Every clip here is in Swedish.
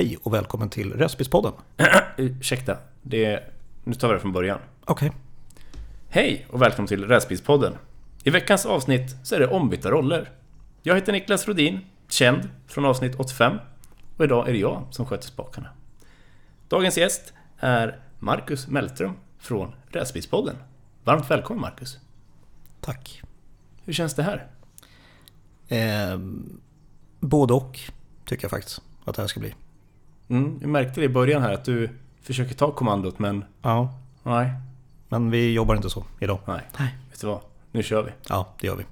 Hej och välkommen till Respispodden. Ursäkta, det nu tar vi det från början. Okej. Hej och välkommen till Rätspilspodden. I veckans avsnitt så är det ombytta roller. Jag heter Niklas Rodin, känd från avsnitt 85. Och idag är det jag som sköter spakarna. Dagens gäst är Marcus Meltrum från Rätspilspodden. Varmt välkommen Marcus. Tack. Hur känns det här? Eh, både och, tycker jag faktiskt att det här ska bli. Mm, jag märkte det i början här att du försöker ta kommandot men Ja, nej, men vi jobbar inte så idag. nej. Nej. Vet du vad? Nu kör vi. Ja, det gör vi.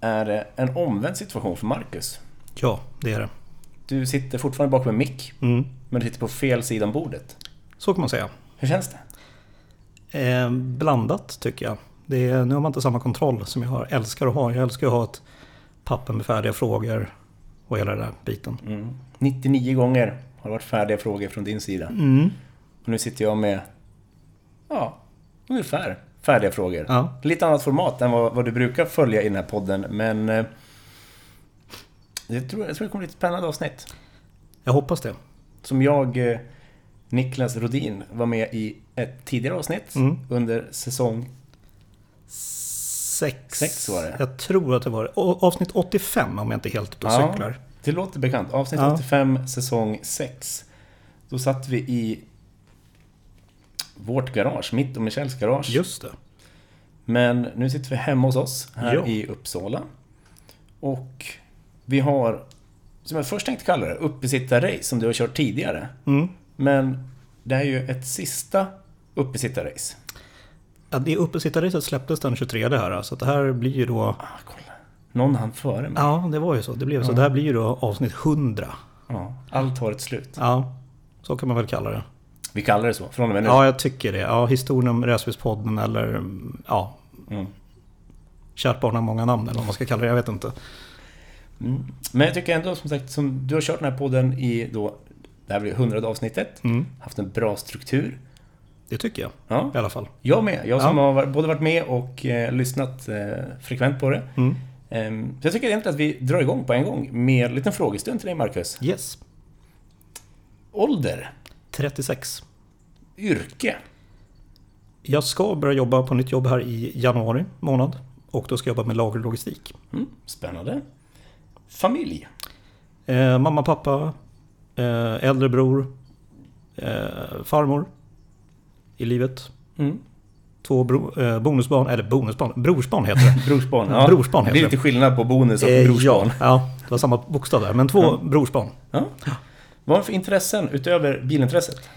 Är det en omvänd situation för Marcus. Ja, det är det. Du sitter fortfarande bakom en mick, Mm. men du sitter på fel sida om bordet. Så kan man säga. Hur känns det? Eh, blandat tycker jag. Det är, nu har man inte samma kontroll som jag har, älskar att ha. Jag älskar att ha ett papper med färdiga frågor och hela den där biten. Mm. 99 gånger har det varit färdiga frågor från din sida. Mm. Och nu sitter jag med, ja, ungefär färdiga frågor. Ja. Lite annat format än vad, vad du brukar följa i den här podden, men eh, jag, tror, jag tror det kommer bli ett spännande avsnitt. Jag hoppas det. Som jag, eh, Niklas Rodin, var med i ett tidigare avsnitt Mm. under säsong... Sex. Sex var det. Jag tror att det var Å- avsnitt 85 om jag inte helt ute och Ja. cyklar. Det låter bekant. Avsnitt Ja. 85, säsong 6. Då satt vi i vårt garage, mitt och Michels garage. Just det. Men nu sitter vi hemma hos oss här Ja. i Uppsala. Och vi har, som jag först tänkte kalla det, uppesittarrace som du har kört tidigare. Mm. Men det är ju ett sista uppesittarrace. Ja, det uppesittarracet släpptes den 23 här, så det här blir ju då... Ah, kolla. Någon hann före mig. Ja, det var ju så. Det blev så. Ja. Det här blir ju då avsnitt 100. Ja, allt har ett slut. Ja, så kan man väl kalla det. Vi kallar det så, från och med nu. Ja, jag tycker det. Ja, historien om Räsbyspodden eller ja, Mm. kärt barn har många namn eller vad man ska kalla det. Jag vet inte. Mm. Men jag tycker ändå som sagt, som du har kört den här podden i då, det här blir 100 avsnittet, Mm, haft en bra struktur. det tycker jag Ja, i alla fall. jag med. Jag som Ja. har både varit med och eh, lyssnat eh, frekvent på det. Mm. Ehm, så jag tycker egentligen att vi drar igång på en gång med en liten frågestund till dig, Marcus. Yes. Ålder, 36. yrke, Jag ska börja jobba på nytt jobb här i januari månad. Och då ska jag jobba med lager och logistik. mm, spännande. Familj, Eh, mamma, pappa, eh, äldre bror, eh, farmor i livet. mm. Två bro, eh, bonusbarn, eller bonusbarn, brorsbarn heter det. brorsbarn. Ja, brorsbarn det heter är det. lite skillnad på bonus och Eh, brorsbarn. ja, ja, det var samma bokstav där. Men två Ja. brorsbarn. Ja. Vad har du för intressen utöver bilintresset?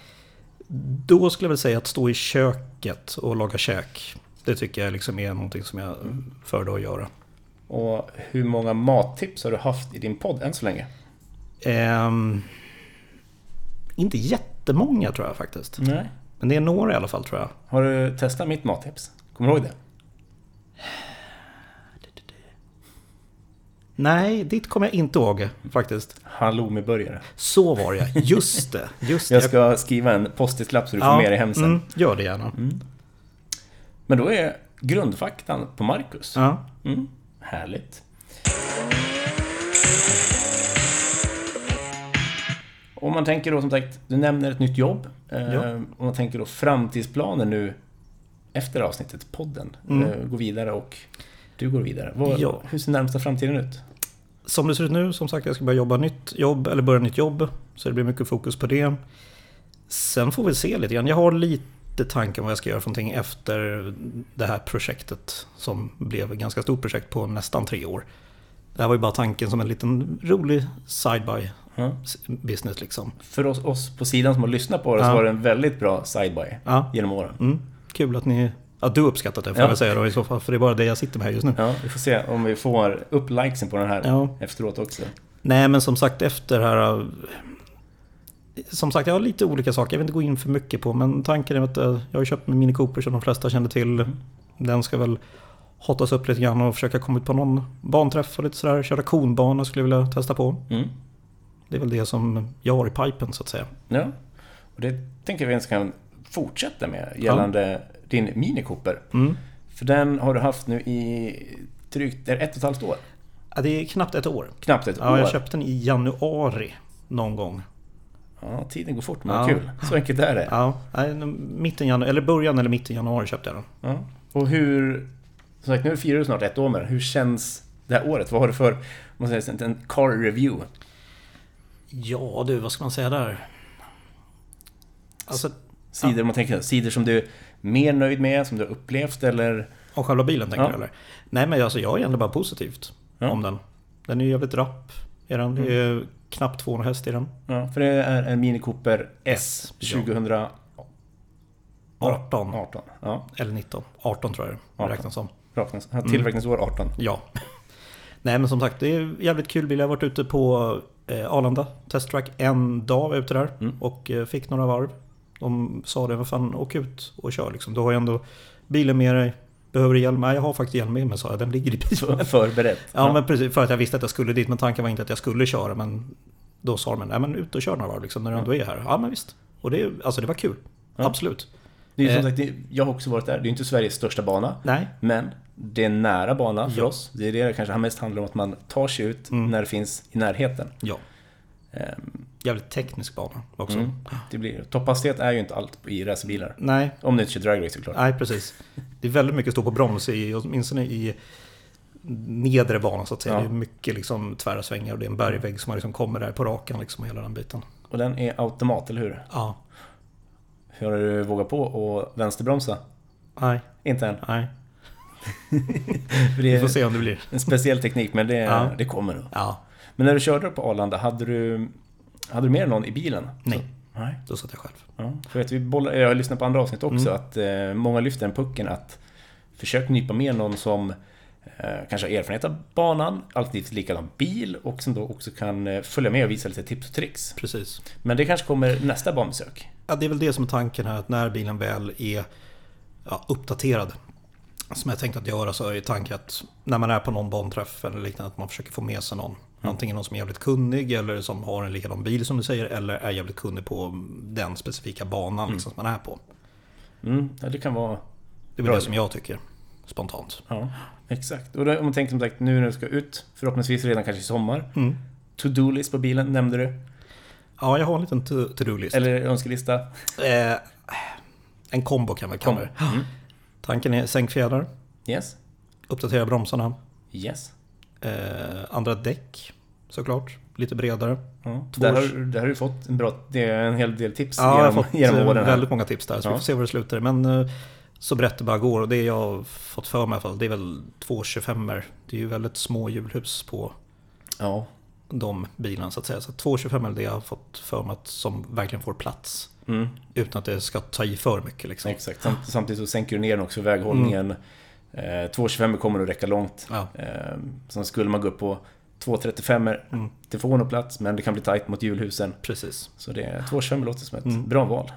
Då skulle jag väl säga att stå i köket och laga käk. Det tycker jag liksom är någonting som jag föredrar att göra. Och hur många mattips har du haft i din podd än så länge? Ehm, inte jättemånga tror jag faktiskt. Nej. Men det är några i alla fall tror jag. Har du testat mitt mattips? Kommer du ihåg det? Nej, dit kommer jag inte ihåg faktiskt. Halloumiburgare. Så var det Just det. Just. Jag ska skriva en post-it-lapp så du får Ja, med dig hem sen. Mm, gör det gärna. Men då är grundfaktan på Marcus. Ja. Mm. Härligt. Om man tänker då som sagt, du nämner ett nytt jobb. Eh, Ja. Om man tänker då framtidsplaner nu efter avsnittet, podden. Mm. Eh, gå vidare och du går vidare. Vad, Ja. Hur ser närmsta framtiden ut? Som det ser ut nu, som sagt, jag ska börja jobba nytt jobb, eller börja nytt jobb. Så det blir mycket fokus på det. Sen får vi se lite grann. Jag har lite tankar om vad jag ska göra för någonting efter det här projektet. Som blev ett ganska stort projekt på nästan tre år. Det här var ju bara tanken som en liten rolig side-by Ja. business liksom. För oss, oss på sidan som har lyssnat på det så Ja. var det en väldigt bra side-by Ja, genom åren. mm, kul att ni... Ja, du uppskattat det får Ja. jag säga då i så fall. För det är bara det jag sitter med här just nu. Ja, vi får se om vi får upp likesen på den här Ja. efteråt också. Nej, men som sagt efter här... Som sagt, jag har lite olika saker. Jag vill inte gå in för mycket på. Men tanken är att äh, jag har köpt en Mini Cooper som de flesta känner till. Den ska väl hotas upp lite grann och försöka komma ut på någon banträff och lite sådär. Köra konbana skulle jag vilja testa på. Mm. Det är väl det som jag har i pipen så att säga. Ja. Och det tänker vi ens kan fortsätta med gällande din Mini Cooper. Mm. För den har du haft nu i drygt ett och ett halvt år. Ja, det är knappt ett år. Knappt ett Ja, år. jag köpte den i januari någon gång. Ja, tiden går fort men Ja. kul. Så enkelt är det. Ja, mitten januari, eller början eller mitten januari köpte jag den. Ja. Och hur... Som sagt, nu firar du snart ett år med den. Hur känns det här året? Vad har du för, man säger, en car review? Ja du, vad ska man säga där? Alltså, Sidor, man tänker, sidor som du mer nöjd med, som du har upplevt eller? om själva bilen tänker Ja. du eller? Nej men alltså jag är egentligen bara positivt Ja. om den. Den är ju jävligt rapp. Är den. Det är knappt 200 häst i den. Ja, för det är en Mini Cooper S Ja. 2018. 18. 18. Ja, Eller 19. 18 tror jag det 18. räknas som. räknas. ja, Tillverkningsår 18. Ja. Nej men som sagt, det är jävligt kul bil. Jag har varit ute på eh, Arlanda testtrack en dag var jag ute där. Mm. Och eh, fick några varv. De sa det, vad fan åk ut och kör liksom. Du har ju ändå bilen med dig. Behöver du hjälm? Nej jag har faktiskt hjälm med mig sa jag. Den ligger i bilen. Förberett. Ja, men precis, för att jag visste att jag skulle dit. Men tanken var inte att jag skulle köra. Men då sa de, nej men ut och kör några varv liksom, när du ändå är här. Ja men visst. Och det, alltså, det var kul. Ja. Absolut. Det är som Eh. sagt, jag har också varit där. Det är inte Sveriges största bana. Nej, Men det är en nära bana för Ja. oss. Det är det det kanske mest handlar om, att man tar sig ut Mm. när det finns i närheten. ja. Ehm, Jävligt teknisk bana också. Mm. Det blir, topphastighet är ju inte allt i racerbilar. Nej, Om du inte kör dragrace såklart. nej precis. Det är väldigt mycket stå på broms i, åtminstone i nedre banan så att säga. Ja. Det är mycket liksom tvära svängar och det är en bergvägg som man liksom kommer där på rakan liksom hela den biten. Och den är automat, eller hur? Ja, Hur har du vågat på och vänsterbromsa? nej, Inte än. nej. Vi får se om det blir. en speciell teknik, men det, Ja. det kommer nog. Ja, Men när du körde på Arlanda, hade du, hade du med någon i bilen? nej, Så, nej. då satt jag själv. Ja, för att vi bollar, jag har lyssnat på andra avsnitt också, Mm. att eh, många lyfter den pucken att försök nypa med någon som eh, kanske har erfarenhet av banan, alltid likadan bil och som då också kan eh, följa med och visa lite tips och tricks. Precis. Men det kanske kommer nästa banbesök. Ja, det är väl det som är tanken här, att när bilen väl är ja, uppdaterad. Som jag tänkt att göra så är tanken att när man är på någon banträff eller liknande att man försöker få med sig någon. Antingen någon som är jävligt kunnig eller som har en likadan bil som du säger eller är jävligt kunnig på den specifika banan liksom, som man är på. Mm, ja, det kan vara... Det är väl det som jag tycker spontant. Ja, exakt. Och då, om man tänker som sagt nu när du ska ut, förhoppningsvis redan kanske i sommar. Mm. To-do-list på bilen nämnde du. Ja, jag har en liten to- to-do-list. Eller önskelista. Eh, en kombo kan man kalla det. Mm. Tanken är sänk fjädrar, Yes. uppdatera bromsarna, Yes. Eh, andra däck såklart, lite bredare. Ja. Där, har, där har du fått en bra... En hel del tips Ja, jag har genom, fått genom eh, åren. väldigt många tips där, så vi Ja. får se var det slutar. Men eh, så brett det bara går och det jag har fått för mig i alla fall, det är väl 225 er Det är ju väldigt små hjulhus på Ja. de bilarna så att säga. Så 225 är det jag har fått för mig att, som verkligen får plats. Mm. Utan att det ska ta i för mycket liksom. Exakt. Samt, samtidigt så sänker du ner den också väghållningen. Mm. Eh, 225 kommer att räcka långt. Ja, Eh, sen skulle man gå upp på 235 Mm. Det får nog plats, men det kan bli tajt mot hjulhusen. precis. Så det är 225 låter som ett Mm. bra val.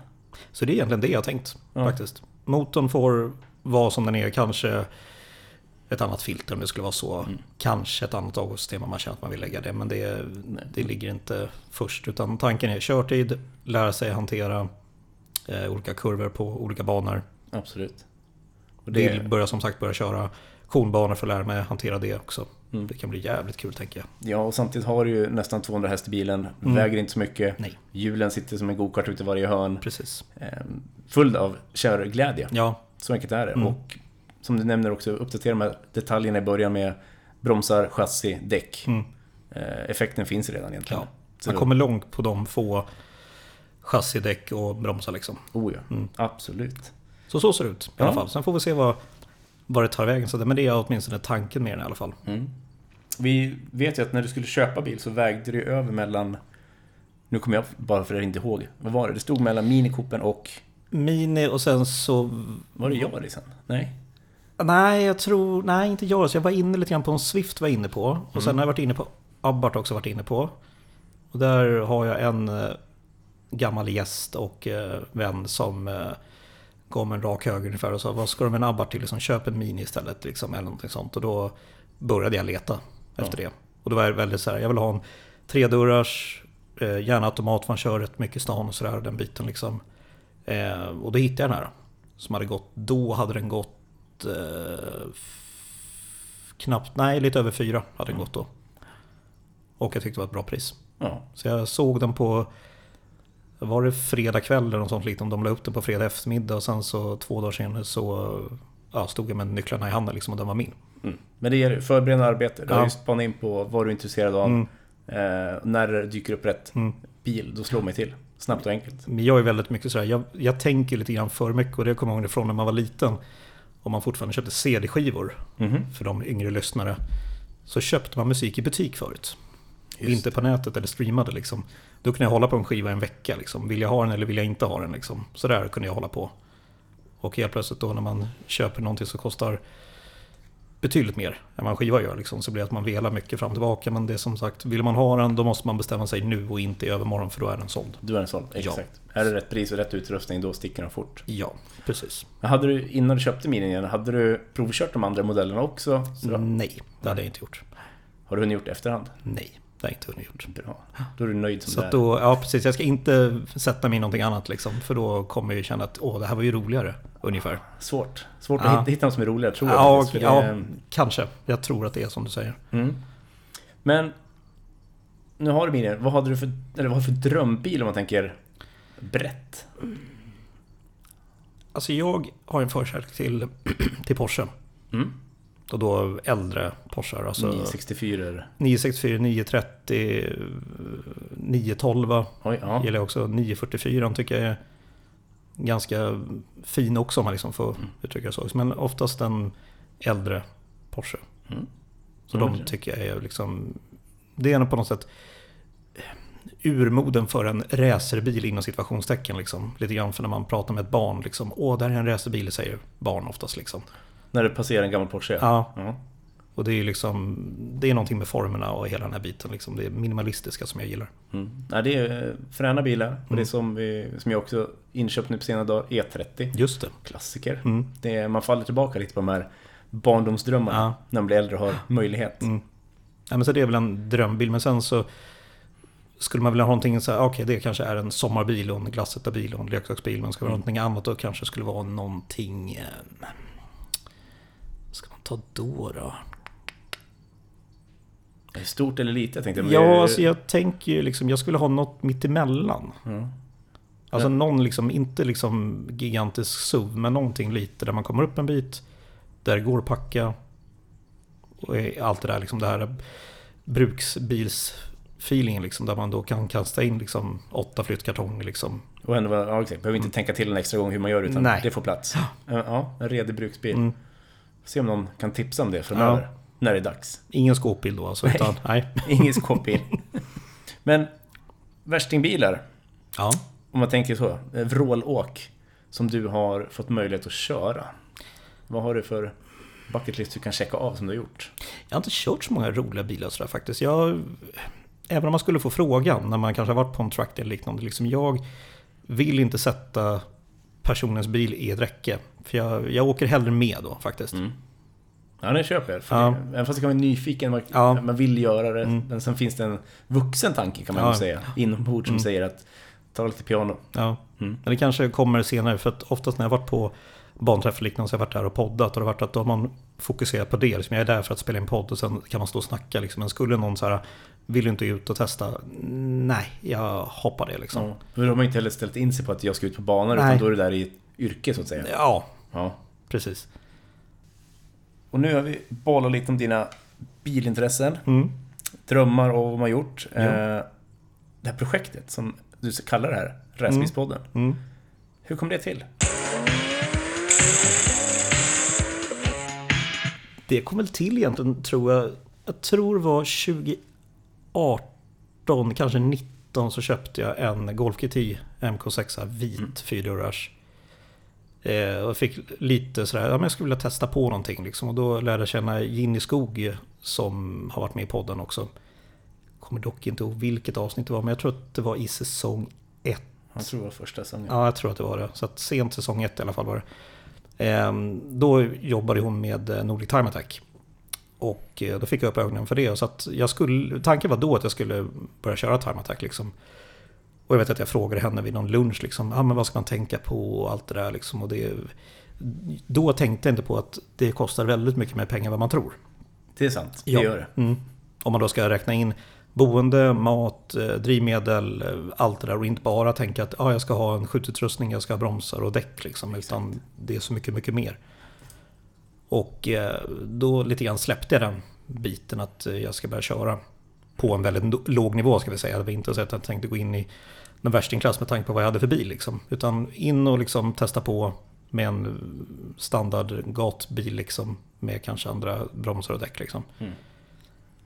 Så det är egentligen det jag tänkt Ja. faktiskt. Motorn får vara som den är, kanske ett annat filter om det skulle vara så. Mm. Kanske ett annat avgassystem om man känner att man vill lägga det. Men det, det ligger inte först. Utan tanken är körtid, lära sig hantera eh, olika kurvor på olika banor. Absolut. Och Det... Vill börja som sagt börja köra konbanor för att lära mig hantera det också. Mm. Det kan bli jävligt kul tänker jag. ja, och samtidigt har du ju nästan 200 häst i bilen. Mm. Väger inte så mycket. Nej. Hjulen sitter som en gokart ute i varje hörn. Precis. Eh, full av körglädje. Ja, Så enkelt är det. Mm. Och som du nämner också, uppdatera de här detaljerna i början med bromsar, chassi, däck. mm. Eh, effekten finns redan egentligen. ja. Man kommer långt på de få chassidäck och bromsar liksom. Oh ja, Mm. absolut. Så så ser det ut i alla fall. Sen får vi se vad, vad det tar vägen. Så det, men det är åtminstone tanken med den i alla fall. Mm. Vi vet ju att när du skulle köpa bil så vägde du över mellan... Nu kommer jag bara för det inte ihåg. Vad var det? Det stod mellan Mini Coopen och... Mini och sen så... Var det Yarisen? Nej? Nej, jag tror... Nej, inte jag. Så jag var inne lite grann på en Swift var jag inne på. Och sen Mm. har jag varit inne på Abarth också varit inne på. Och där har jag en eh, gammal gäst och eh, vän som eh, gav mig en rak höger ungefär och sa vad ska du med en Abarth till? Liksom, köp en Mini istället liksom, eller någonting sånt. Och då började jag leta efter det. Och då var jag väldigt så här, jag vill ha en tredörrars, eh, gärna automat, man kör rätt mycket i stan och sådär, den biten liksom. Eh, och då hittade jag den här. Som hade gått, då hade den gått eh, knappt, nej lite över fyra hade den gått då. Och jag tyckte det var ett bra pris. Ja. Så jag såg den på, var det fredag kväll eller något sånt liknande. De la upp den på fredag eftermiddag och sen så två dagar senare så ja, stod jag med nycklarna i handen liksom och den var min. Mm. Men det är förberedande arbete. Du har Ja. ju spanat in på vad du är intresserad av. Mm. Eh, när det dyker upp rätt Mm. bil, då slår mig till. Snabbt och enkelt. Men jag är väldigt mycket sådär, jag, jag tänker lite grann för mycket och det kommer jag ihåg från när man var liten. Om man fortfarande köpte CD-skivor Mhm. för de yngre lyssnare. Så köpte man musik i butik förut. Just inte på nätet eller streamade liksom. Då kunde jag hålla på en skiva en vecka liksom. Vill jag ha den eller vill jag inte ha den liksom. Så där kunde jag hålla på. Och helt plötsligt då när man köper någonting som kostar betydligt mer än vad en skiva gör liksom, så blir det att man velar mycket fram och tillbaka. Men det är som sagt, vill man ha den då måste man bestämma sig nu och inte i övermorgon för då är den såld. Du är en sån, Ja. exakt. Är det rätt pris och rätt utrustning, då sticker den fort. Ja, precis. Men hade du, innan du köpte Mini igen, hade du provkört de andra modellerna också? Nej, det hade jag inte gjort. Har du hunnit gjort efterhand? Nej, det har jag inte hunnit gjort. Bra. Då är du nöjd som Så det är. då, ja precis, jag ska inte sätta mig i någonting annat liksom. För då kommer jag känna att åh, det här var ju roligare, ungefär. Svårt. Svårt Ja. att hitta, något som är roligare, tror jag. Ja, ja, det är- kanske. Jag tror att det är som du säger. Mm. Men nu har du Mini. Vad hade du för, eller vad har du för drömbil om man tänker brett? Alltså jag har en förkärlek till, till Porsche. Mm. Och då äldre Porsche. Alltså 964. 964, 930, 912 Oj, ja. gillar jag också. 944 tycker jag är ganska fin också om man liksom får Mm. uttrycka det så. Men oftast en äldre Porsche. Mm. Så Mm. de tycker jag är liksom... Det är på något sätt urmoden för en racerbil inom situationstecken. Liksom. Lite grann för när man pratar med ett barn. Liksom, Åh, där är en racerbil, säger barn oftast. Liksom. När du passerar en gammal Porsche? Ja, Ja. och det är liksom... Det är någonting med formerna och hela den här biten. Liksom. Det är minimalistiska som jag gillar. Mm. Nej, det är fräna bilar. Och det är Mm. som, vi, som jag också inköpt nu på senare dagar, E30. Just det. Klassiker. Mm. Det är, man faller tillbaka lite på de här barndomsdrömmarna. Ja. När man blir äldre och har möjlighet. Mm. Ja, men så det är väl en drömbil. Men sen så skulle man vilja ha någonting så här, okej det kanske är en sommarbil och en glassätarbil och en leksaksbil. Men ska man ha Mm. någonting annat då kanske skulle vara någonting... Eh, ta då då? Stort eller litet tänkte jag. Ja, alltså jag tänker ju liksom, jag skulle ha något mittemellan. Ja. Alltså Ja. någon liksom, inte liksom gigantisk SUV, men någonting lite där man kommer upp en bit. Där det går att packa. Och allt det där liksom, det här bruksbilsfeelingen liksom. Där man då kan kasta in liksom åtta flyttkartonger liksom. Och ändå, ja, exakt. Behöver inte tänka till en extra gång hur man gör utan Nej. det får plats. Ja, en redig bruksbil. Mm. Se om någon kan tipsa om det framöver. När det är dags. Ingen skåpbil då alltså, Nej. utan nej. Ingen skåpbil. Men värstingbilar, Ja. om man tänker så. eh, Vrålåk som du har fått möjlighet att köra. Vad har du för bucket list du kan checka av som du har gjort? Jag har inte kört så många roliga bilar sådär faktiskt. Jag, även om man skulle få frågan när man kanske har varit på en track eller liknande. Liksom jag vill inte sätta personens bil i ett räcke. För jag, jag åker hellre med då faktiskt. Mm. Ja, det köper jag. För Ja. det, även fast det kan vara nyfiken, man, Ja. man vill göra det. Mm. Men sen finns det en vuxen tanke kan man Ja. säga. Inombords som Mm. säger att ta lite piano. Ja. Mm. Men det kanske kommer senare. För att oftast när jag varit på banträff och liknande så har jag varit där och poddat. Och det har varit att då har man fokuserat på det. Liksom jag är där för att spela in podd och sen kan man stå och snacka. Liksom. Men skulle någon så här, vill du inte ut och testa? Nej, jag hoppar det liksom. Ja. Men då har man inte heller ställt in sig på att jag ska ut på banan, utan då är det där i ett yrke så att säga. Ja, Ja. precis. Och nu har vi bollat lite om dina bilintressen, Mm. drömmar och vad man gjort. Ja. Eh, Det här projektet som du kallar det här, Racebilspodden. Mm. Hur kom det till? Det kom väl till egentligen tror jag. Jag tror det var 2018, kanske 19 så köpte jag en Golf GTI MK6 vit Mm. fyrdörrars. Eh, och fick lite sådär, ja men jag skulle vilja testa på någonting liksom. Och då lärde jag känna Ginny Skog som har varit med i podden också. Kommer dock inte ihåg vilket avsnitt det var, men jag tror att det var i säsong 1 Jag tror det var första säsongen. Ja, jag tror att det var det. Så att sent säsong ett i alla fall var det. Ehm, då jobbade hon med eh, Nordic Time Attack. Och eh, då fick jag upp ögonen för det. Så att jag skulle, tanken var då att jag skulle börja köra Time Attack liksom. Och jag vet att jag frågade henne vid någon lunch liksom, ah, men vad ska man tänka på och allt det där liksom. Och det, då tänkte jag inte på att det kostar väldigt mycket mer pengar än vad man tror. Det är sant, det Ja. gör det. Mm. Om man då ska räkna in boende, mat, eh, drivmedel, eh, allt det där och inte bara tänka att ah, jag ska ha en skjututrustning, jag ska ha bromsar och däck. Liksom, utan det är så mycket, mycket mer. Och eh, då lite grann släppte jag den biten att jag ska börja köra på en väldigt låg nivå ska vi säga. Det var inte så att jag tänkte gå in i någon värstingklass med tanke på vad jag hade för bil. Liksom. Utan in och liksom testa på med en standard gatbil liksom, med kanske andra bromsar och däck. Liksom. Mm.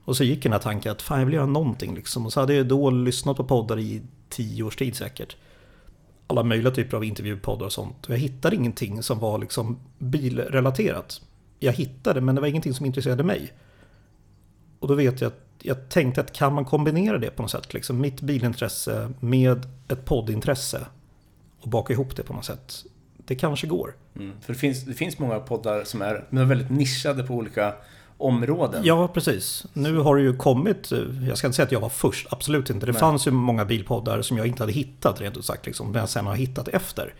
Och så gick den här tanken att fan jag vill göra någonting liksom. Och så hade jag då lyssnat på poddar i tio års tid säkert. Alla möjliga typer av intervjupoddar och sånt. Och jag hittade ingenting som var liksom bilrelaterat. Jag hittade men det var ingenting som intresserade mig. Och då vet jag att jag tänkte att kan man kombinera det på något sätt? Liksom mitt bilintresse med ett poddintresse och baka ihop det på något sätt. Det kanske går. Mm. För det finns, det finns många poddar som är, men är väldigt nischade på olika områden. Ja, precis. Nu har det ju kommit, eh, jag ska inte säga att jag var först, absolut inte. Det Nej. fanns ju många bilpoddar som jag inte hade hittat rent ut sagt, liksom, men jag sen har hittat efter.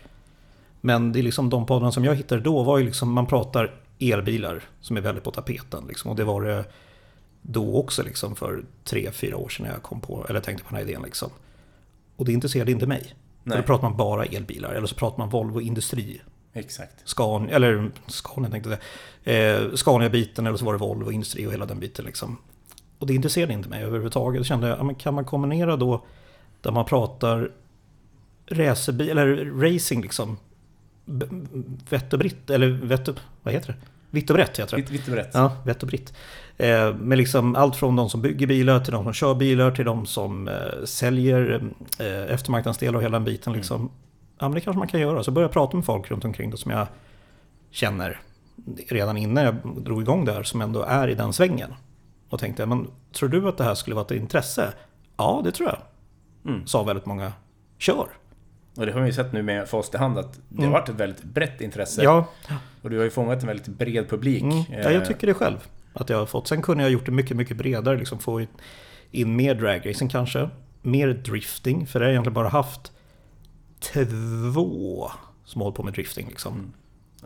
Men det är liksom de poddarna som jag hittade då var ju liksom, man pratar elbilar som är väldigt på tapeten. Liksom, och det var det då också liksom för tre, fyra år sedan jag kom på, eller tänkte på den här idén. Liksom. Och det intresserade inte mig. Nej. Då pratar man bara elbilar, eller så pratar man Volvo Industri. Exakt. Scan, eller Scania tänkte jag. Eh, Scania-biten eller så var det Volvo Industri och hela den biten liksom. Och det intresserade inte mig överhuvudtaget. Jag kände, ja, men kan man kombinera då där man pratar racerbil, eller racing liksom. Vett och britt, eller vett och, vad heter det? Vitt och brett heter det. Vitt, och brett. Ja, vett och britt. Eh, med liksom allt från de som bygger bilar till de som kör bilar till de som eh, säljer eh, eftermarknadsdelar och hela den biten. Liksom. Ja, men det kanske man kan göra. Så börja prata med folk runt omkring det som jag känner redan innan jag drog igång det här som ändå är i den svängen. Och tänkte, men tror du att det här skulle vara ett intresse? Ja, det tror jag. Mm. Sa väldigt många. Kör! Och det har vi ju sett nu med Fast i hand att det har Mm. varit ett väldigt brett intresse. Ja, Och du har ju fångat en väldigt bred publik. Mm, ja, Eh, jag tycker det själv. Att jag har fått. Sen kunde jag ha gjort det mycket, mycket bredare. Liksom få in mer dragracing kanske. Mer drifting. För det har jag egentligen bara haft två som hållit på med drifting. Liksom. Mm.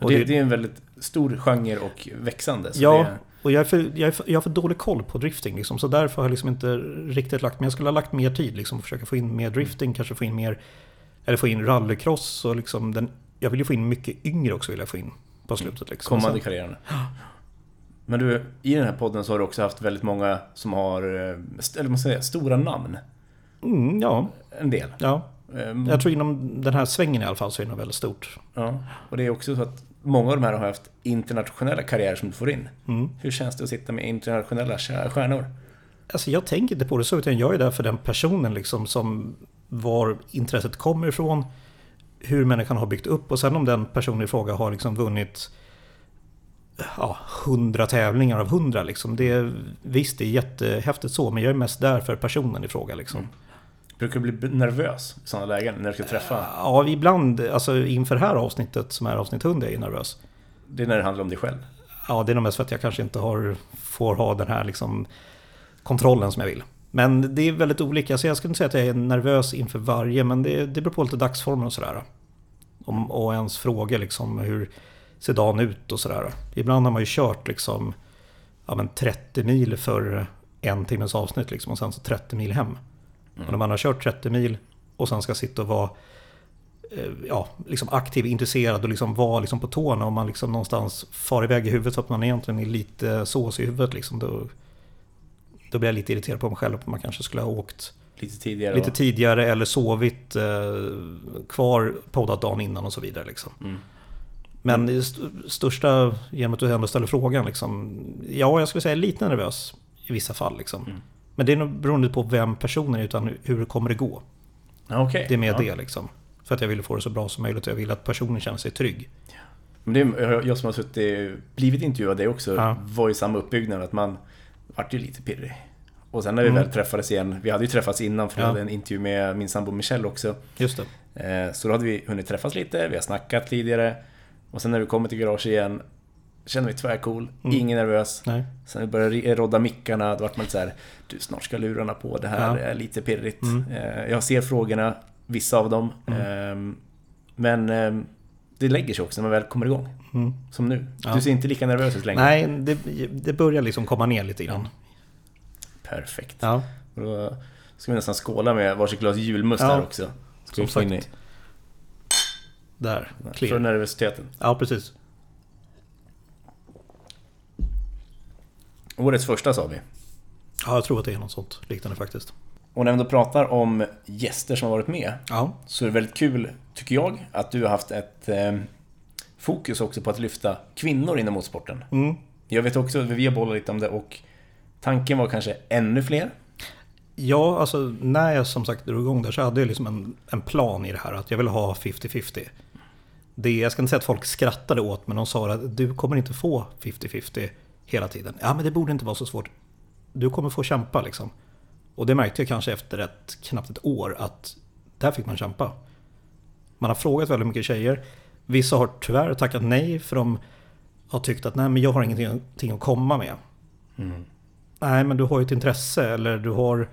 Och det, det- är en väldigt stor genre och växande. Så Ja, det, och jag, är för, jag, är för, jag har för dålig koll på drifting. Liksom, så därför har jag liksom inte riktigt lagt... Men jag skulle ha lagt mer tid. Liksom, försöka få in mer drifting. Kanske få in mer... Eller få in rallycross. Och liksom den, jag vill ju få in mycket yngre också. Vill jag få in på slutet. Liksom. kommande karriären. Men du, i den här podden så har du också haft väldigt många som har, eh, eller man säga, stora namn. Mm, ja, En del. ja. Ehm, Jag tror inom den här svängen i alla fall så är det väldigt stort. Ja, och det är också så att många av de här har haft internationella karriärer som du får in. Mm. Hur känns det att sitta med internationella stjär- stjärnor? Alltså jag tänker inte på det så, utan jag är där för den personen liksom som var intresset kommer ifrån. Hur människan har byggt upp och sen om den personen i fråga har liksom vunnit ja, 100 tävlingar av 100 liksom. Det, visst, det är jättehäftigt så, men jag är mest där för personen i fråga liksom. Mm. Brukar du bli nervös i sådana lägen när du ska träffa? Ja, ibland, alltså inför det här avsnittet som är avsnitt 100 är jag nervös. Det är när det handlar om dig själv. Ja, det är nog mest för att jag kanske inte har, får ha den här liksom kontrollen som jag vill. Men det är väldigt olika, så jag skulle inte säga att jag är nervös inför varje, men det, det beror på lite dagsformen och sådär. Om, och ens fråga liksom hur ser dagen ut och sådär. Ibland har man ju kört liksom ja, men 30 mil för en timmes avsnitt liksom, och sen så 30 mil hem. Och när man har kört 30 mil och sen ska sitta och vara eh, ja, liksom aktiv, intresserad och liksom vara liksom på tårna och man liksom någonstans far iväg i huvudet så att man egentligen är lite sås i huvudet. Liksom, då, då blir jag lite irriterad på mig själv man kanske skulle ha åkt Lite tidigare. lite tidigare eller sovit eh, kvar poddat dagen innan och så vidare. Liksom. Mm. Men det st- största, genom att du ändå ställer frågan, liksom, ja jag skulle säga lite nervös i vissa fall. Liksom. Mm. Men det är nog beroende på vem personen är utan hur kommer det gå. Okej. Det är mer ja. det liksom. För att jag vill få det så bra som möjligt och jag vill att personen känner sig trygg. Men det är, jag som har suttit, blivit intervjuad det också, Ja. var i samma uppbyggnad att man vart ju lite pirrig. Och sen när vi Mm. väl träffades igen, vi hade ju träffats innan för vi Ja. hade en intervju med min sambo Michelle också. Just Eh, Så då hade vi hunnit träffas lite, vi har snackat tidigare. Och sen när vi kommer till garage igen, känner vi tvärcool, Mm. ingen nervös. Nej. Sen började rodda mickarna, då vart man lite så här, du snart ska lurarna på, det här Ja. är lite pirrigt. Mm. Eh, Jag ser frågorna, vissa av dem. Ehm, Men ehm, det lägger sig också när man väl kommer igång. Mm. Som nu. Ja. Du ser inte lika nervös ut längre. Nej, det, det börjar liksom komma ner lite grann. Perfekt. Ja, Och då ska vi nästan skåla med varsitt glas julmust Ja, här också. Ska som sagt. där. för Clear. nervositeten. Ja, precis. Årets första sa vi. Ja, jag tror att det är något sånt liknande faktiskt. Och när vi då pratar om gäster som har varit med Ja, så är det väldigt kul, tycker jag, att du har haft ett eh, fokus också på att lyfta kvinnor inom motorsporten. mm. Jag vet också, vi har bollat lite om det och tanken var kanske ännu fler. Ja, alltså när jag som sagt drog igång där så hade jag liksom en, en plan i det här. Att jag ville ha 50-50. Det, jag ska inte säga att folk skrattade åt men de sa att du kommer inte få 50-50 hela tiden. Ja, men det borde inte vara så svårt. Du kommer få kämpa liksom. Och det märkte jag kanske efter ett, knappt ett år att där fick man kämpa. Man har frågat väldigt mycket tjejer. Vissa har tyvärr tackat nej för de har tyckt att nej men jag har ingenting att komma med. Nej, men du har ju ett intresse eller du har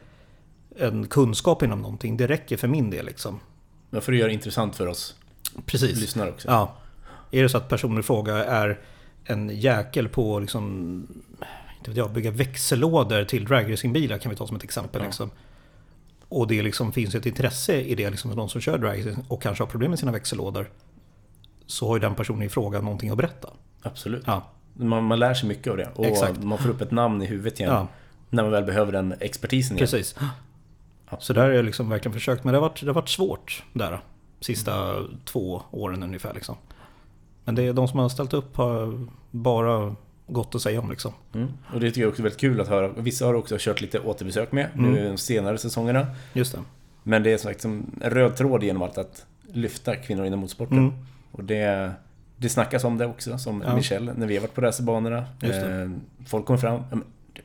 en kunskap inom någonting. Det räcker för min del liksom. Men för att göra det intressant för oss Precis. lyssnare också. Ja. Är det så att personen i fråga är en jäkel på liksom, inte vet jag, bygga växellådor till dragracingbilar kan vi ta som ett exempel. Ja. Liksom. Och det liksom finns ett intresse i det liksom, för de som kör dragracing och kanske har problem med sina växellådor. Så har ju den personen i fråga någonting att berätta. Absolut. Ja, Man, man lär sig mycket av det. Och Exakt. man får upp ett namn i huvudet igen. ja När man väl behöver den expertisen igen. precis. Så där har jag liksom verkligen försökt. Men det har varit, det har varit svårt där. Sista två åren ungefär liksom. Men det är de som har ställt upp har bara gott att säga om liksom. Mm. Och det tycker jag också är väldigt kul att höra. Vissa har också kört lite återbesök med Mm. nu de senare säsongerna. Just det. Men det är som sagt en röd tråd genom allt att lyfta kvinnor inom motorsporten. Mm. Och det, det snackas om det också, som Ja. Michelle, när vi har varit på racerbanorna. Eh, folk kommer fram. "Ja, men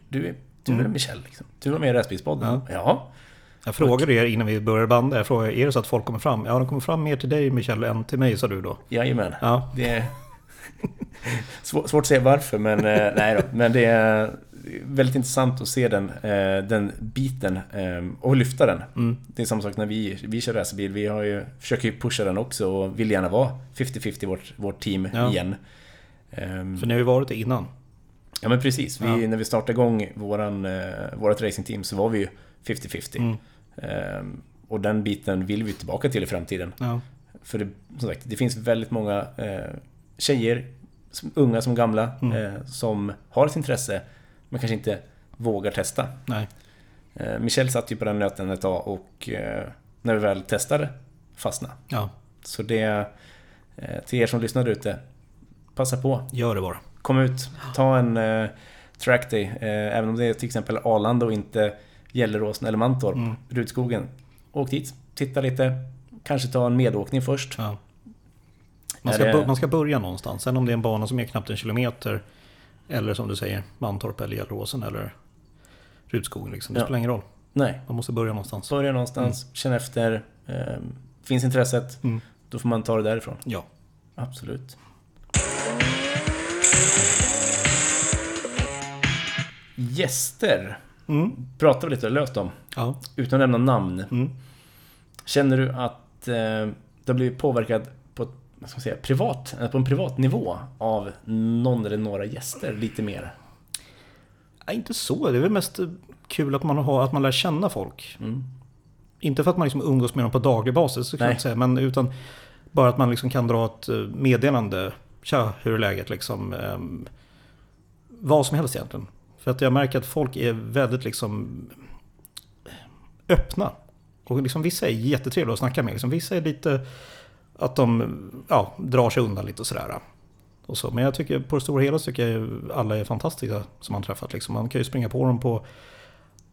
Du, är- du är Mm. Michelle? Liksom. Du var med i Racebilspodden? Ja. Ja. Jag frågade er innan vi började banda. Jag frågade, är det så att folk kommer fram? Ja, de kommer fram mer till dig Michel än till mig, sa du då. Jajamän. Ja, Det är svår, svårt att säga varför, men eh, nej då. Men det är väldigt intressant att se den, eh, den biten eh, och lyfta den. mm. Det är samma sak när vi, vi kör racerbil. Vi har ju, försöker ju pusha den också och vill gärna vara 50-50 vårt, vårt team Ja. igen. Ehm, för ni har ju varit det innan. Ja men precis. Vi, Ja. När vi startade igång våran, vårat racingteam så var vi ju 50-50. Mm. Ehm, och den biten vill vi tillbaka till i framtiden. Ja, För det, som sagt, det finns väldigt många eh, tjejer, som, unga som gamla, Mm. eh, som har ett intresse men kanske inte vågar testa. nej. Eh, Michelle satt ju på den nöten ett tag och eh, när vi väl testade fastna. Ja, Så det, eh, till er som lyssnar ute, passa på. gör det bara. Kom ut, ta en eh, trackday, eh, även om det är till exempel Arlanda och inte Gelleråsen eller Mantorp, Mm. Rudskogen. Åk dit, titta lite, kanske ta en medåkning först. Ja. Man, ska det- man ska börja någonstans. Sen om det är en bana som är knappt en kilometer. Eller som du säger, Mantorp eller Gelleråsen eller Rudskogen. Liksom. Det Ja. spelar ingen roll. Nej, Man måste börja någonstans. börja någonstans, känn efter. Eh, finns intresset, Mm. då får man ta det därifrån. Ja. Absolut. Gäster, Mm. pratar vi lite löst om, Ja. utan att nämna namn. Mm. Känner du att eh, du har blivit påverkad på, ett, vad ska man säga, privat, eh, på en privat nivå av någon eller några gäster lite mer? Ja, inte så. Det är väl mest kul att man, har, att man lär känna folk. Mm. Inte för att man liksom umgås med dem på daglig basis, så kan Nej. jag inte säga, men utan bara att man liksom kan dra ett eh, meddelande. Tja, hur är läget? Liksom, ehm, vad som helst egentligen. För att jag märker att folk är väldigt liksom öppna. Och liksom vissa är jättetrevliga att snacka med. Liksom vissa är lite att de ja, drar sig undan lite och sådär. Och så. Men jag tycker på det stora hela tycker jag alla är fantastiska som man träffat. Liksom. Man kan ju springa på dem på,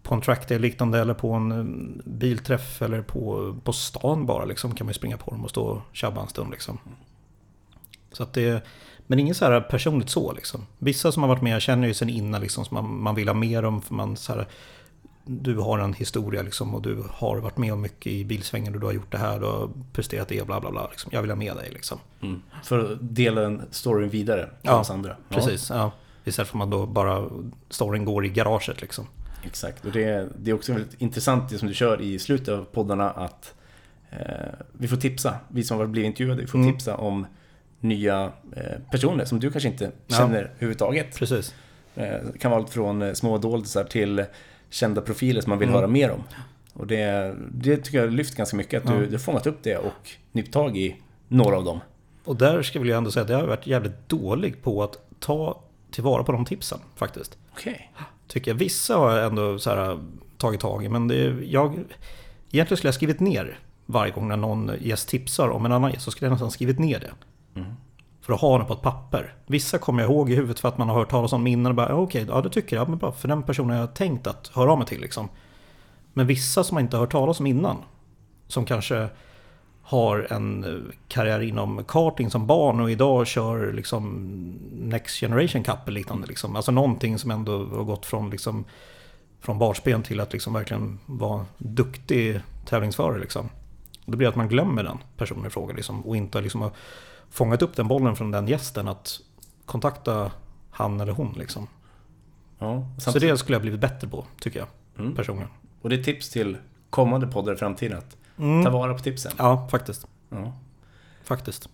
på en trackday liknande eller på en eh, bilträff eller på, på stan bara. Liksom, kan man ju springa på dem och stå och tjabba en stund. Liksom. Så att det, men inget så här personligt så. Liksom. Vissa som har varit med jag känner ju sen innan liksom, som man, man vill ha mer om. För man så här, du har en historia liksom och du har varit med om mycket i bilsvängen och du har gjort det här, du har presterat det och bla bla bla. Liksom. Jag vill ha med dig liksom. Mm. För att dela den storyn vidare till Ja, oss andra. Ja, Precis, ja. Istället för att man då bara, storyn går i garaget liksom. exakt. Och det, det är också väldigt intressant det som du kör i slutet av poddarna att eh, vi får tipsa, vi som har blivit intervjuade, vi får Mm. tipsa om nya eh, personer som du kanske inte Ja. känner överhuvudtaget. Precis. Eh, Det kan vara allt från eh, små doldisar till kända profiler som man vill Mm. höra mer om. Och det, det tycker jag lyft ganska mycket, att du, Ja. du har fångat upp det och nypt tag i några av dem. Och där ska jag ändå säga att jag har varit jävligt dålig på att ta tillvara på de tipsen faktiskt. Okej. Tycker jag. Vissa har jag ändå så här, tagit tag i, men det, jag, egentligen skulle jag skrivit ner varje gång när någon gäst tipsar om en annan gäst, så skulle jag nästan skrivit ner det. Mm. För att ha den på ett papper. Vissa kommer jag ihåg i huvudet för att man har hört talas om innan och bara, okej, okej, ja det tycker jag, men bra, för den personen jag har tänkt att höra av mig till liksom. Men vissa som man inte har hört talas om innan, som kanske har en eh, karriär inom karting som barn och idag kör liksom Next Generation Cup eller liknande. Liksom. Alltså någonting som ändå har gått från, liksom, från barnsben till att liksom verkligen vara duktig tävlingsförare. Liksom. Det blir att man glömmer den personen i fråga liksom, och inte liksom har fångat upp den bollen från den gästen att kontakta han eller hon. Liksom. Ja, Så det skulle jag blivit bättre på, tycker jag, Mm. personligen. Och det är tips till kommande poddar i framtiden att ta Mm. vara på tipsen. Ja, faktiskt. Ja. Faktiskt.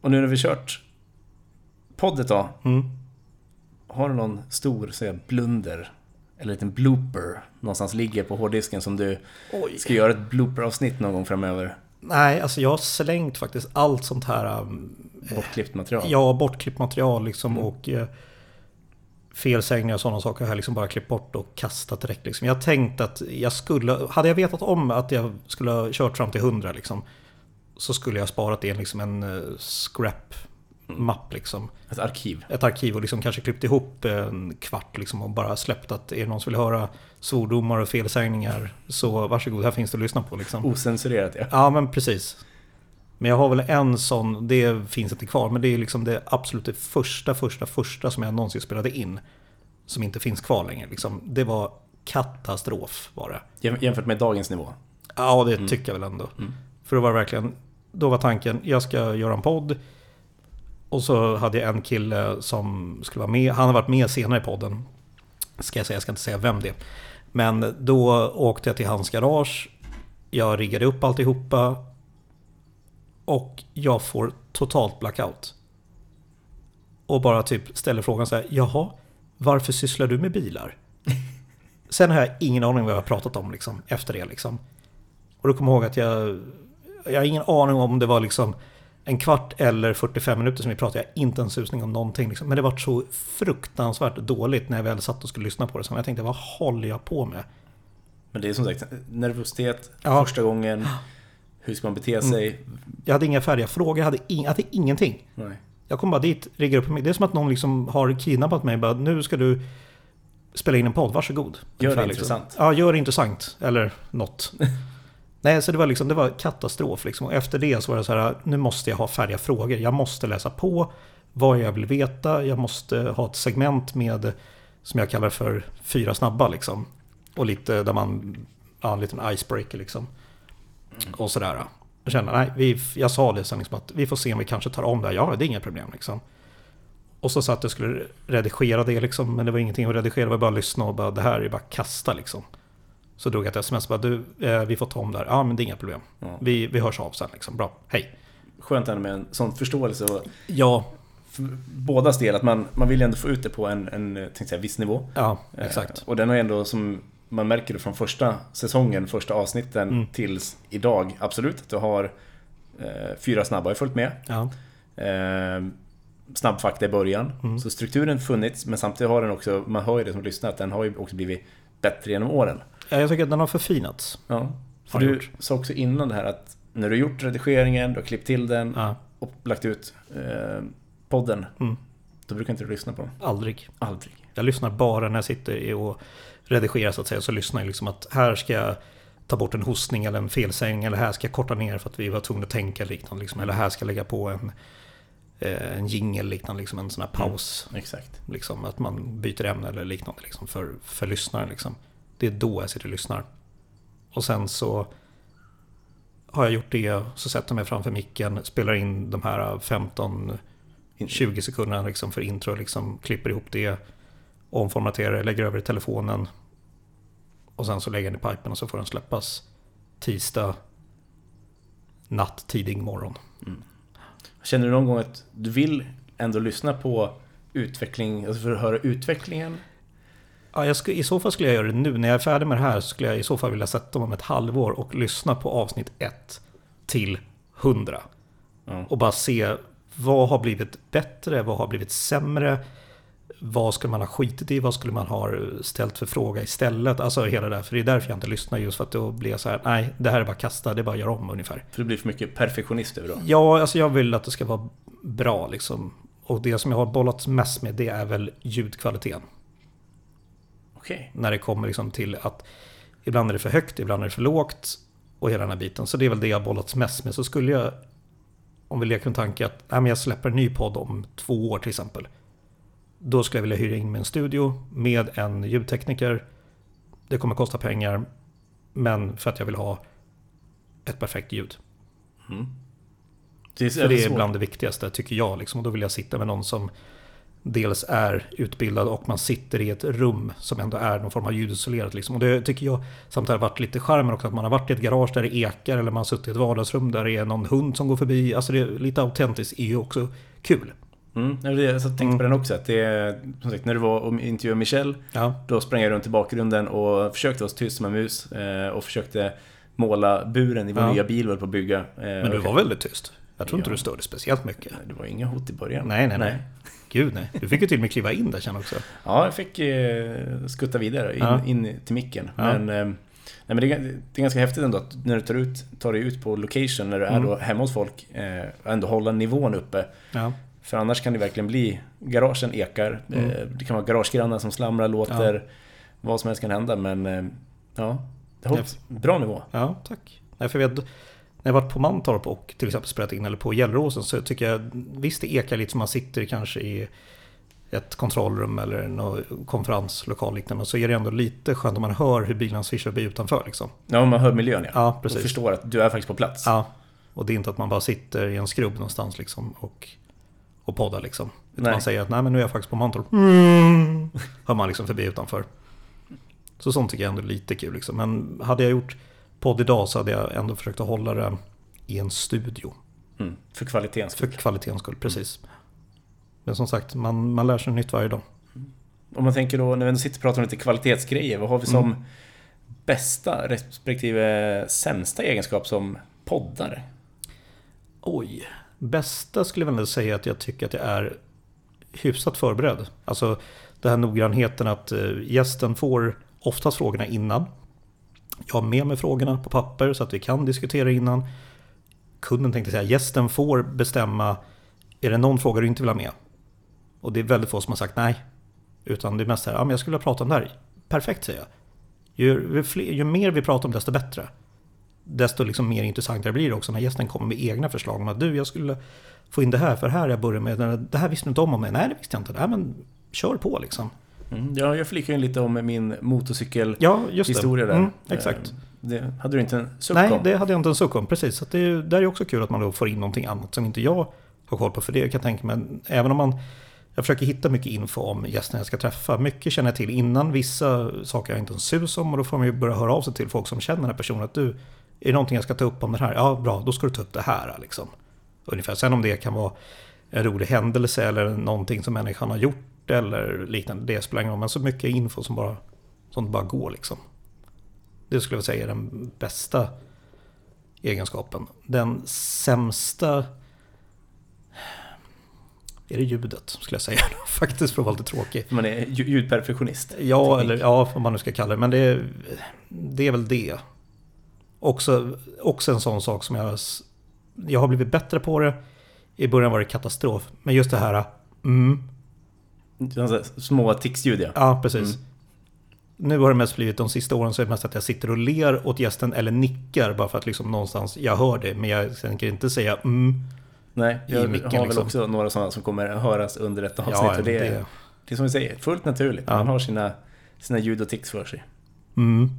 Och nu när vi kört poddet då, Mm. har du någon stor så jag, blunder eller liten blooper någonstans ligger på hårddisken som du Oj. ska göra ett blooper-avsnitt någon gång framöver? Nej, alltså jag har slängt faktiskt allt sånt här um, Bortklippt material? Ja, bortklippt material liksom Mm. och eh, felsägningar och sådana saker har jag liksom bara klippt bort och kastat direkt. Liksom. Jag tänkte att jag skulle, hade jag vetat om att jag skulle ha kört fram till 100 liksom, så skulle jag sparat det i liksom en eh, scrap-mapp. Liksom. Ett arkiv? Ett arkiv och liksom kanske klippt ihop en kvart liksom, och bara släppt att är det någon som vill höra svordomar och felsägningar så varsågod, här finns det att lyssna på. Liksom. Osensurerat ja. Ja, men precis. Men jag har väl en sån, det finns inte kvar, men det är liksom det absolut det första, första, första som jag någonsin spelade in. Som inte finns kvar längre. Liksom. Det var katastrof var det. Jäm- Jämfört med dagens nivå? Ja, det tycker jag väl ändå. Mm. För då var det verkligen, då var tanken, jag ska göra en podd. Och så hade jag en kille som skulle vara med, han har varit med senare i podden. Ska jag säga, jag ska inte säga vem det är. Men då åkte jag till hans garage. Jag riggade upp alltihopa. Och jag får totalt blackout. Och bara typ ställer frågan så här, jaha, varför sysslar du med bilar? Sen har jag ingen aning vad jag har pratat om liksom, efter det. Liksom. Och då kommer jag ihåg att jag... Jag har ingen aning om det var liksom en kvart eller 45 minuter som vi pratade. Jag inte en susning om någonting. Liksom. Men det var så fruktansvärt dåligt när jag väl satt och skulle lyssna på det. Så jag tänkte, vad håller jag på med? Men det är som sagt nervositet Ja. första gången. Hur ska man bete sig? Jag hade inga färdiga frågor, jag hade, ing- jag hade ingenting. Nej. Jag kom bara dit, riggar upp mig. Det är som att någon liksom har kidnappat mig. Bara, nu ska du spela in en podd, varsågod. Gör det Ungefär, intressant. Ja, gör det intressant. Eller något. Nej, så det var liksom, det var katastrof liksom. Och efter det så var det så här, nu måste jag ha färdiga frågor. Jag måste läsa på vad jag vill veta. Jag måste ha ett segment med, som jag kallar för fyra snabba liksom. Och lite där man, ja, en liten icebreaker liksom. Och sådär. Jag kände, nej, vi, jag sa det sen liksom att vi får se om vi kanske tar om det här. Ja, det är inga problem liksom. Och så satt jag och skulle redigera det liksom, men det var ingenting att redigera, det var bara att lyssna och bara det här är bara kasta liksom. Så drog jag ett sms och bara du, eh, vi får ta om det här. Ja, men det är inga problem. Ja. Vi, vi hörs av sen liksom. Bra, hej. Skönt ändå med en sån förståelse och Ja, för bådas del att man, man vill ju ändå få ut det på en, en tänkte säga, viss nivå. ja, Eh, exakt. Och den har ändå som man märker det från första säsongen, första avsnitten Mm. tills idag. Absolut att du har eh, fyra snabba har följt med. Ja, Eh, snabbfakta i början. Mm. Så strukturen funnits men samtidigt har den också, man hör ju det som lyssnar, att den har ju också blivit bättre genom åren. Ja, jag tycker att den har förfinats. Ja. För Har du gjort. sa också innan det här att när du gjort redigeringen, du har klippt till den Ja, och lagt ut eh, podden. Mm. Då brukar inte du lyssna på den. aldrig. Aldrig. Jag lyssnar bara när jag sitter och redigerar så att säga. Så lyssnar jag liksom att här ska jag ta bort en hostning eller en felsägning. Eller här ska jag korta ner för att vi var tvungna att tänka liknande. Liksom. Eller här ska jag lägga på en, eh, en jingle liknande, liksom en sån här paus. Exakt. Liksom, att man byter ämne eller liknande liksom, för, för lyssnaren. Liksom. Det är då jag sitter och lyssnar. Och sen så har jag gjort det, så sätter jag mig framför micken, spelar in de här 15-20 sekunderna liksom för intro, liksom klipper ihop det, omformaterar det, lägger över i telefonen. Och sen så lägger jag den i pipen och så får den släppas tisdag natt, tidig morgon. Känner du någon gång att du vill ändå lyssna på utveckling, alltså för att höra utvecklingen? Ja, jag skulle, I så fall skulle jag göra det nu. När jag är färdig med det här skulle jag i så fall vilja sätta mig om ett halvår och lyssna på avsnitt 1 till 100. Ja. Och bara se vad har blivit bättre, vad har blivit sämre, vad skulle man ha skitit i, vad skulle man ha ställt för fråga istället. Alltså hela det där, för det är därför jag inte lyssnar just för att då blir jag så här, nej, det här är bara kasta, det är bara att göra om ungefär. För det blir för mycket perfektionist över då? Ja, alltså jag vill att det ska vara bra liksom. Och det som jag har bollat mest med det är väl ljudkvaliteten. Okej. När det kommer liksom till att ibland är det för högt, ibland är det för lågt och hela den här biten. Så det är väl det jag bollats mest med. Så skulle jag, om vi leker en tanke att nej, men jag släpper en ny podd om två år till exempel. Då skulle jag vilja hyra in mig en studio med en ljudtekniker. Det kommer kosta pengar, men för att jag vill ha ett perfekt ljud. Mm. Det är, det är bland det viktigaste tycker jag. Liksom. Och då vill jag sitta med någon som dels är utbildad och man sitter i ett rum som ändå är någon form av ljudisolerat. Liksom. Och det tycker jag samtidigt har varit lite charmen också. Att man har varit i ett garage där det ekar eller man har suttit i ett vardagsrum där det är någon hund som går förbi. Alltså det lite autentiskt är ju också kul. Mm, jag tänkte Mm. på den också. Att det som sagt, när du var och intervjuade Michel, Ja, då sprang jag runt i bakgrunden och försökte vara så tyst som en mus. eh, Och försökte måla buren i vår Ja. nya bil vi på att bygga. Eh, men du var väldigt tyst. Jag tror inte Ja. du störde speciellt mycket. Det var inga hot i början. Nej, nej, nej. Gud nej. Du fick ju till och med kliva in där sen också. Ja, jag fick eh, skutta vidare in, Ja. in till micken. Ja. Men, eh, nej, men det, är, det är ganska häftigt ändå att när du tar, ut, tar dig ut på location, när du är Mm. då hemma hos folk, eh, ändå hålla nivån uppe. Ja, För annars kan det verkligen bli, garagen ekar, Mm. eh, det kan vara garagegrannar som slamrar, låter, vad som helst kan hända. Men eh, ja, det har hållit bra nivå. ja tack. Nej, för jag vet, när jag varit på Mantorp och till exempel spelat in eller på Gelleråsen så tycker jag visst det ekar lite som man sitter kanske i ett kontrollrum eller någon konferenslokal liknande. Så är det ändå lite skönt om man hör hur bilen svischar förbi utanför liksom. Ja, man hör miljön ja. Ja, och precis. förstår att du är faktiskt på plats. Ja, och det är inte att man bara sitter i en skrubb någonstans liksom och, och poddar liksom. Utan Nej. man säger att nej men nu är jag faktiskt på Mantorp. Mm. Hör man liksom förbi utanför. Så sånt tycker jag ändå är lite kul liksom. Men hade jag gjort podd idag så hade jag ändå försökt att hålla det i en studio. Mm, för kvalitetens För skull. kvalitetens skull, precis. Men som sagt, man, man lär sig nytt varje dag. Om man tänker då, när vi sitter och pratar om lite kvalitetsgrejer, vad har vi som Mm. bästa respektive sämsta egenskap som poddare? Oj. Bästa skulle jag väl säga att jag tycker att jag är hyfsat förberedd. Alltså den här noggrannheten att eh, gästen får oftast frågorna innan. Jag har med mig frågorna på papper så att vi kan diskutera innan. Kunden tänkte säga gästen får bestämma. Är det någon fråga du inte vill ha med? Och det är väldigt få som har sagt nej. Utan det är mest så här, ja men jag skulle vilja prata om det här. Perfekt säger jag. Ju, fler, ju mer vi pratar om desto bättre desto liksom mer intressantare blir det också när gästen kommer med egna förslag. Om att du, jag skulle få in det här, för här jag börjar med, det här visste du inte om om mig. Nej, det visste jag inte. Nej, men kör på liksom. Mm, ja, jag flikar in lite om min motorcykelhistoria Ja, där. Mm, exakt. Eh, Det hade du inte en suck Nej, om? det hade jag inte en suck om. Precis. Så det är, där är också kul att man då får in någonting annat som inte jag har koll på. För det kan jag tänka mig, även om man jag försöker hitta mycket info om gästerna jag ska träffa. Mycket känner jag till innan. Vissa saker har jag inte en sus om. Och då får man ju börja höra av sig till folk som känner den här personen. Att du, är det någonting jag ska ta upp om det här? Ja, bra. Då ska du ta upp det här. Liksom. Ungefär. Sen om det kan vara en rolig händelse eller någonting som människan har gjort eller liknande. Det spelar ingen roll. Men så mycket info som bara, som bara går liksom. Det skulle jag säga är den bästa egenskapen. Den sämsta är det ljudet skulle jag säga. Faktiskt för att vara lite tråkig. Man är lju- ljudperfektionist. Ja, eller ja, vad man nu ska kalla det. Men det är, det är väl det. Också, också en sån sak som jag... Jag har blivit bättre på det. I början var det katastrof. Men just det här... Mm, Små ticsljud ja. ja, precis. Mm. Nu har det mest blivit de sista åren så är det mest att jag sitter och ler åt gästen eller nickar bara för att liksom någonstans jag hör det. Men jag tänker inte säga mm. Nej, jag micken, har väl liksom. också några sådana som kommer höras under ett avsnitt. Ja, och det, det, det är som vi säger, fullt naturligt. Ja. Man har sina, sina ljud och tics för sig. Mm.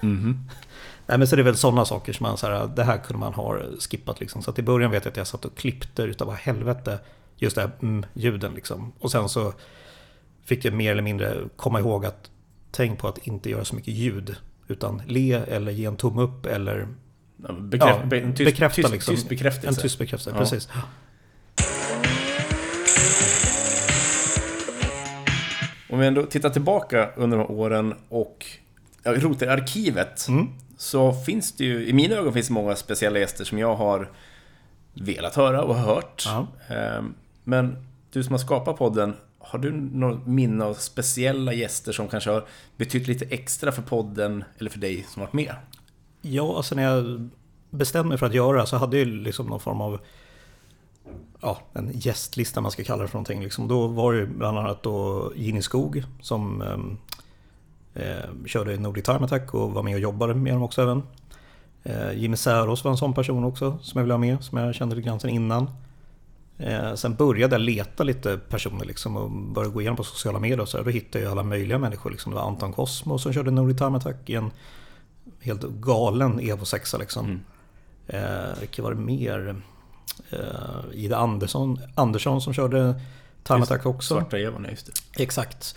Mhm. Nej men så det är väl sådana saker som man så här, det här kunde man ha skippat liksom. Så att i början vet jag att jag satt och klippte utav vad helvete just det här mm, ljuden liksom. Och sen så fick jag mer eller mindre komma ihåg att tänk på att inte göra så mycket ljud. Utan le eller ge en tumme upp eller bekräft, Ja, be, en tyst, bekräfta tyst, liksom. tyst bekräftelse. en tyst bekräftelse. Ja. Precis. Om vi ändå tittar tillbaka under de här åren och rotar i arkivet. Mm. Så finns det ju, i mina ögon finns det många speciella gäster som jag har velat höra och hört. Ja. Men du som har skapat podden, har du något minne av speciella gäster som kanske har betytt lite extra för podden eller för dig som varit med? Ja, alltså när jag bestämde mig för att göra så hade jag liksom någon form av ja, en gästlista man ska kalla det för någonting. Liksom. Då var det bland annat då Ginny Skog som eh, körde Nordic Time Attack och var med och jobbade med dem också även. Eh, Jimmy Säros var en sån person också som jag ville ha med, som jag kände lite grann sen innan. Eh, sen började jag leta lite personer liksom och började gå igenom på sociala medier och så här. Då hittade jag alla möjliga människor. Liksom. Det var Anton Cosmo som körde Nordic Time Attack i en helt galen Evo 6 liksom. Mm. Eh, vilka var det mer? Eh, Ida Andersson, Andersson som körde Time Attack också. Svarta Evan, ja, just det. Exakt.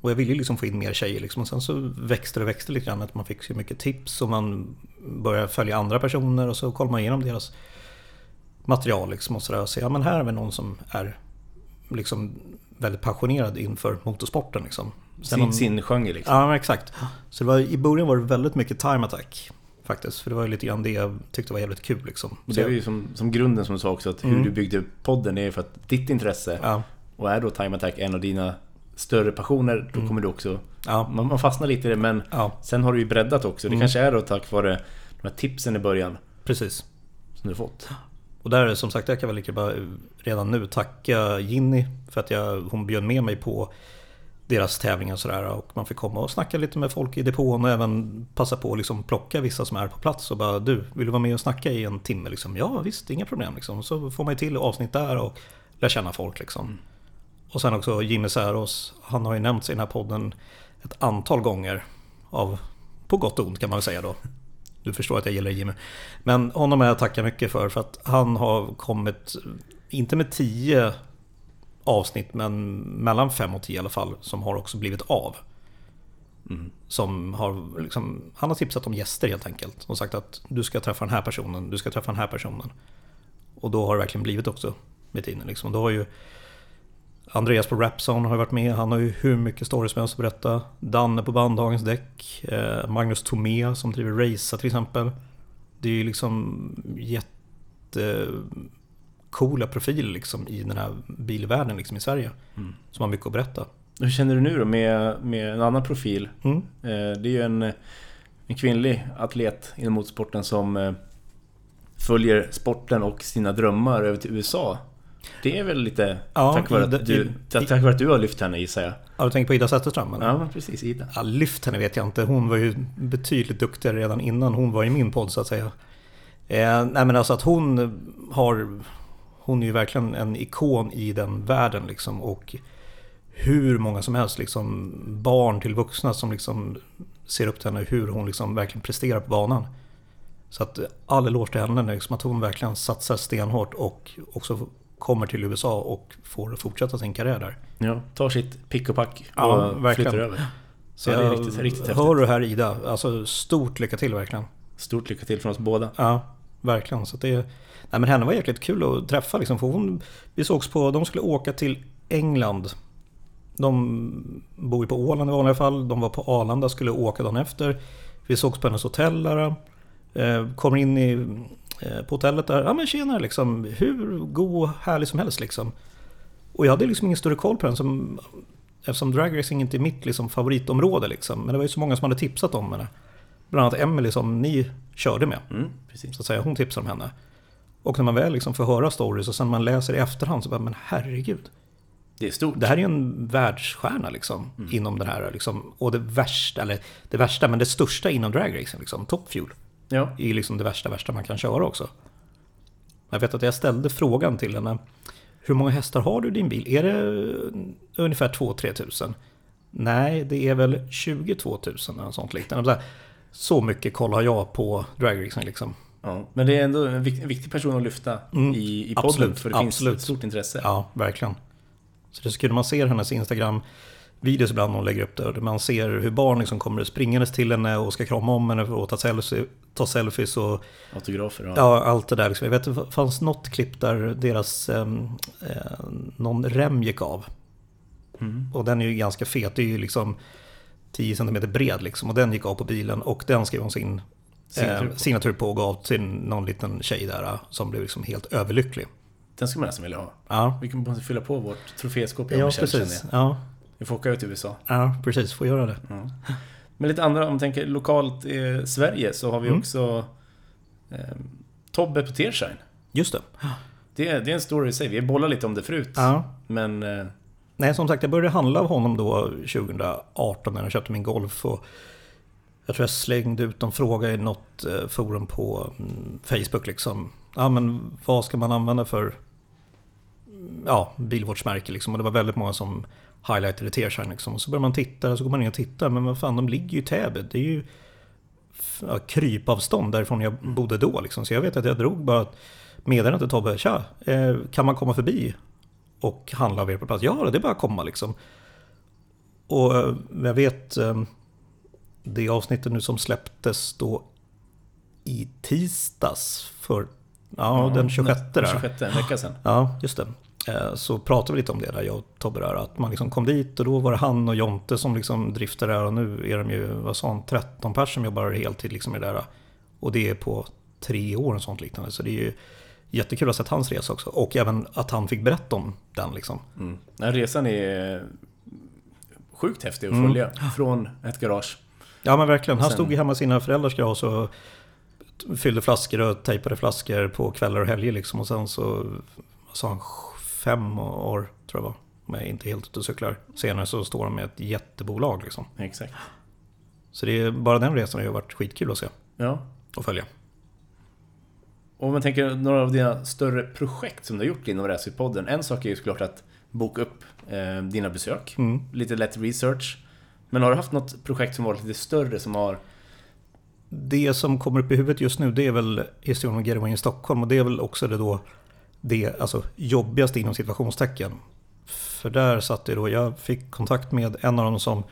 Och jag ville liksom få in mer tjejer liksom. Och sen så växte det och växte lite grann. Att man fick så mycket tips och man började följa andra personer och så kollar man igenom deras material liksom och sådär. Och se, ja men här är vi någon som är liksom väldigt passionerad inför motorsporten liksom. Sen Sin, om- sin genre liksom. Ja, exakt. Så var, i början var det väldigt mycket time attack. Faktiskt, för det var ju lite grann det jag tyckte var jävligt kul liksom. Och det är ju som, som grunden som du sa också, att hur Mm. du byggde podden är för att ditt intresse Ja, och är då Time Attack en av dina större passioner, då kommer du också... ja, Man, man fastnar lite i det, men ja, sen har du ju breddat också. Det Mm. kanske är då tack vare de här tipsen i början precis. som du fått. Och där som sagt, jag kan väl lika bara redan nu tacka Ginny för att jag, hon bjöd med mig på deras tävlingar och sådär. Och man fick komma och snacka lite med folk i depån och även passa på att liksom plocka vissa som är på plats och bara du, vill du vara med och snacka i en timme? Liksom, ja visst, inga problem liksom. Så får man ju till avsnitt där och lär känna folk liksom. Och sen också Jimmy Säros, han har ju nämnts i den här podden ett antal gånger. Av, på gott och ont kan man väl säga då. Du förstår att jag gillar Jimmy. Men honom är jag tackar mycket för, för att han har kommit, inte med tio avsnitt, men mellan fem och tio i alla fall, som har också blivit av. Mm. Som har liksom, han har tipsat om gäster helt enkelt. Och sagt att du ska träffa den här personen, du ska träffa den här personen. Och då har det verkligen blivit också med tiden. Liksom. Då har ju Andreas på Rapzone har ju varit med. Han har ju hur mycket stories som helst att berätta. Danne på Bandhagens däck. Eh, Magnus Tomé som driver Racea till exempel. Det är ju liksom jättecoola profiler liksom i den här bilvärlden liksom i Sverige. Mm. Som har mycket att berätta. Hur känner du nu då med, med en annan profil? Mm. Eh, Det är ju en, en kvinnlig atlet inom motorsporten som eh, följer sporten och sina drömmar över till USA. Det är väl lite Ja, tack, vare att du, tack vare att du har lyft henne gissar jag. Har du tänkt på Ida Zetterström? eller? Ja, precis. Ida. Ja, lyft henne vet jag inte. Hon var ju betydligt duktigare redan innan hon var i min podd så att säga. Eh, nej men alltså att hon har... Hon är ju verkligen en ikon i den världen liksom. Och hur många som helst, liksom barn till vuxna som liksom ser upp till henne. Hur hon liksom verkligen presterar på banan. Så att all eloge till henne, liksom att hon verkligen satsar stenhårt och också kommer till USA och får fortsätta sin karriär där. Ja, tar sitt pick och pack och Ja, verkligen. flyttar över. Så Ja, det är riktigt- riktigt häftigt. hör du här Ida, alltså stort lycka till verkligen. Stort lycka till från oss båda. Ja, verkligen. Så det, nej men henne var jäkligt kul att träffa liksom, för hon, vi sågs på, de skulle åka till England. De bor ju på Åland i vanliga fall, de var på Arlanda, skulle åka dagen efter. Vi sågs på hennes hotell där. Eh, kommer in i, på hotellet där, ja men tjena liksom, hur god och härlig som helst liksom. Och jag hade liksom ingen större koll på den som, eftersom dragracing inte är mitt liksom, favoritområde liksom. Men det var ju så många som hade tipsat om henne. Bland annat Emily som ni körde med. Mm. Så att säga, hon tipsar om henne. Och när man väl liksom får höra stories och sen man läser i efterhand så bara, men herregud. Det är stort. Det här är ju en världsstjärna liksom, inom den här. Liksom, och det värsta, eller det värsta, men det största inom dragracing, liksom, Top Fuel. Ja. är liksom det värsta, värsta man kan köra också. Jag vet att jag ställde frågan till henne. Hur många hästar har du i din bil? Är det ungefär 2-3 tusen? Nej, det är väl 22 000 eller något sånt liknande. Så mycket koll har jag på dragracing liksom. Ja, men det är ändå en viktig person att lyfta mm, i, i podden absolut, för det absolut. finns ett stort intresse. Ja, verkligen. Så det kul, man ser hennes Instagram videos ibland hon lägger upp där. Man ser hur barn liksom kommer springandes till henne och ska krama om henne och ta, selfie, ta selfies och... Autografer ja. ja, allt det där. Liksom. Jag vet det fanns något klipp där deras... Ehm, eh, någon rem gick av. Mm. Och den är ju ganska fet. Det är ju liksom 10 cm bred liksom. Och den gick av på bilen och den skrev hon sin signatur, eh, signatur på och gav till någon liten tjej där eh, som blev liksom helt överlycklig. Den skulle man nästan vilja ha. Ja. Vi kan fylla på vårt troféskåp. Ja, precis. Ja. Vi får åka ut till USA. Ja, precis. Får göra det. Ja. Men lite andra, om man tänker lokalt i Sverige så har vi mm. också eh, Tobbe på Tershine. Just det. det. Det är en story i sig. Vi bollat lite om det förut. Ja. Men... Eh, Nej, som sagt, jag började handla av honom då 2018 när jag köpte min Golf. Och jag tror jag slängde ut en fråga i något eh, forum på mm, Facebook liksom. Ja, men vad ska man använda för ja, bilvårdsmärke liksom? Och det var väldigt många som highlightade Tearshine liksom. Och så börjar man titta, så går man in och tittar. Men vad fan, de ligger ju i Täby. Det är ju ja, krypavstånd därifrån jag bodde då liksom. Så jag vet att jag drog bara meddelande till Tobbe. Tja, eh, kan man komma förbi och handla av er på plats? Ja, det är bara att komma liksom. Och eh, jag vet eh, det avsnittet nu som släpptes då i tisdags för ja, ja den 26 där. 26, en vecka sedan. Ja, just det. Eh, så pratade vi lite om det där, jag och Tobbe där, att man liksom kom dit och då var det han och Jonte som liksom driftade där och nu är de ju, vad sa han, 13 personer som jobbar heltid liksom i det där. Och det är på tre år och sånt liknande. Så det är ju jättekul att ha sett hans resa också. Och även att han fick berätta om den liksom. Mm. Den resan är sjukt häftig att följa. Mm. Från ett garage. Ja men verkligen. Han stod ju hemma i sina föräldrars garage och fyllde flaskor och tejpade flaskor på kvällar och helger liksom. Och sen så, sa han, fem år tror jag var. Om jag inte helt ute och cyklar. Senare så står de med ett jättebolag liksom. Exakt. Så det är, bara den resan har ju varit skitkul att se. Ja. Och följa. Och om man tänker några av dina större projekt som du har gjort inom Racerpodden. En sak är ju såklart att boka upp eh, dina besök. Mm. Lite lätt research. Men har du haft något projekt som varit lite större som har... Det som kommer upp i huvudet just nu det är väl historien om Getaway i Stockholm och det är väl också det då det alltså, jobbigaste inom situationstecken. För där satt det då, jag fick kontakt med en av dem som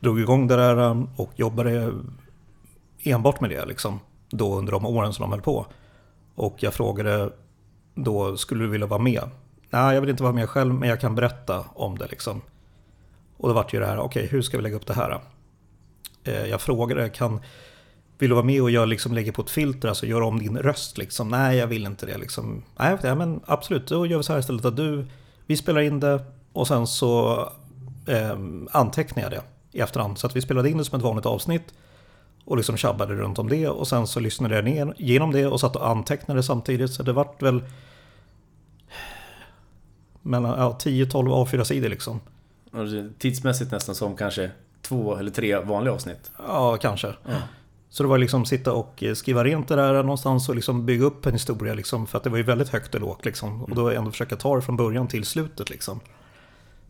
drog igång det där um, och jobbade enbart med det liksom. Då under de åren som de höll på. Och jag frågade då, skulle du vilja vara med? Nej, jag vill inte vara med själv, men jag kan berätta om det liksom. Och då vart ju det här, okej, okay, hur ska vi lägga upp det här? Eh, jag frågade, kan, vill du vara med och göra, liksom, lägga på ett filter, alltså göra om din röst liksom? Nej, jag vill inte det liksom. Nej, men absolut, då gör vi så här istället att du, vi spelar in det och sen så eh, antecknar jag det i efterhand. Så att vi spelade in det som ett vanligt avsnitt och liksom tjabbade runt om det och sen så lyssnade jag ner genom det och satt och antecknade samtidigt. Så det vart väl mellan ja, 10-12 A4-sidor liksom. Tidsmässigt nästan som kanske två eller tre vanliga avsnitt. Ja, kanske. Ja. Så det var liksom sitta och eh, skriva rent det där någonstans och liksom bygga upp en historia liksom. För att det var ju väldigt högt och lågt liksom. Och då ändå försöka ta det från början till slutet liksom.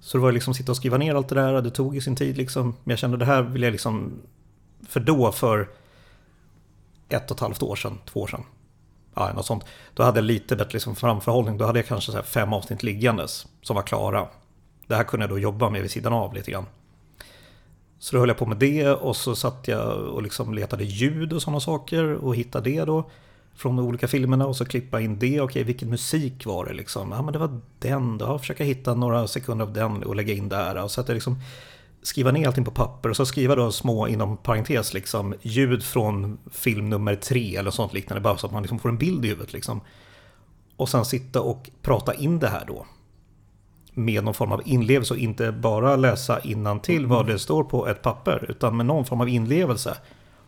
Så det var liksom sitta och skriva ner allt det där. Det tog ju sin tid liksom. Men jag kände det här vill jag liksom... För då, för ett och ett halvt år sedan, två år sedan. Ja, något sånt. Då hade jag lite bättre liksom framförhållning. Då hade jag kanske så fem avsnitt liggandes som var klara. Det här kunde jag då jobba med vid sidan av lite grann. Så då höll jag på med det och så satt jag och liksom letade ljud och sådana saker och hittade det då. Från de olika filmerna och så klippa in det. Okej, vilken musik var det liksom? Ja, men det var den då. Försöka hitta några sekunder av den och lägga in där. Och så att jag liksom skriva ner allting på papper och så skriva då små inom parentes liksom ljud från film nummer tre eller sånt liknande. Bara så att man liksom får en bild i huvudet liksom. Och sen sitta och prata in det här då med någon form av inlevelse och inte bara läsa till mm. vad det står på ett papper utan med någon form av inlevelse.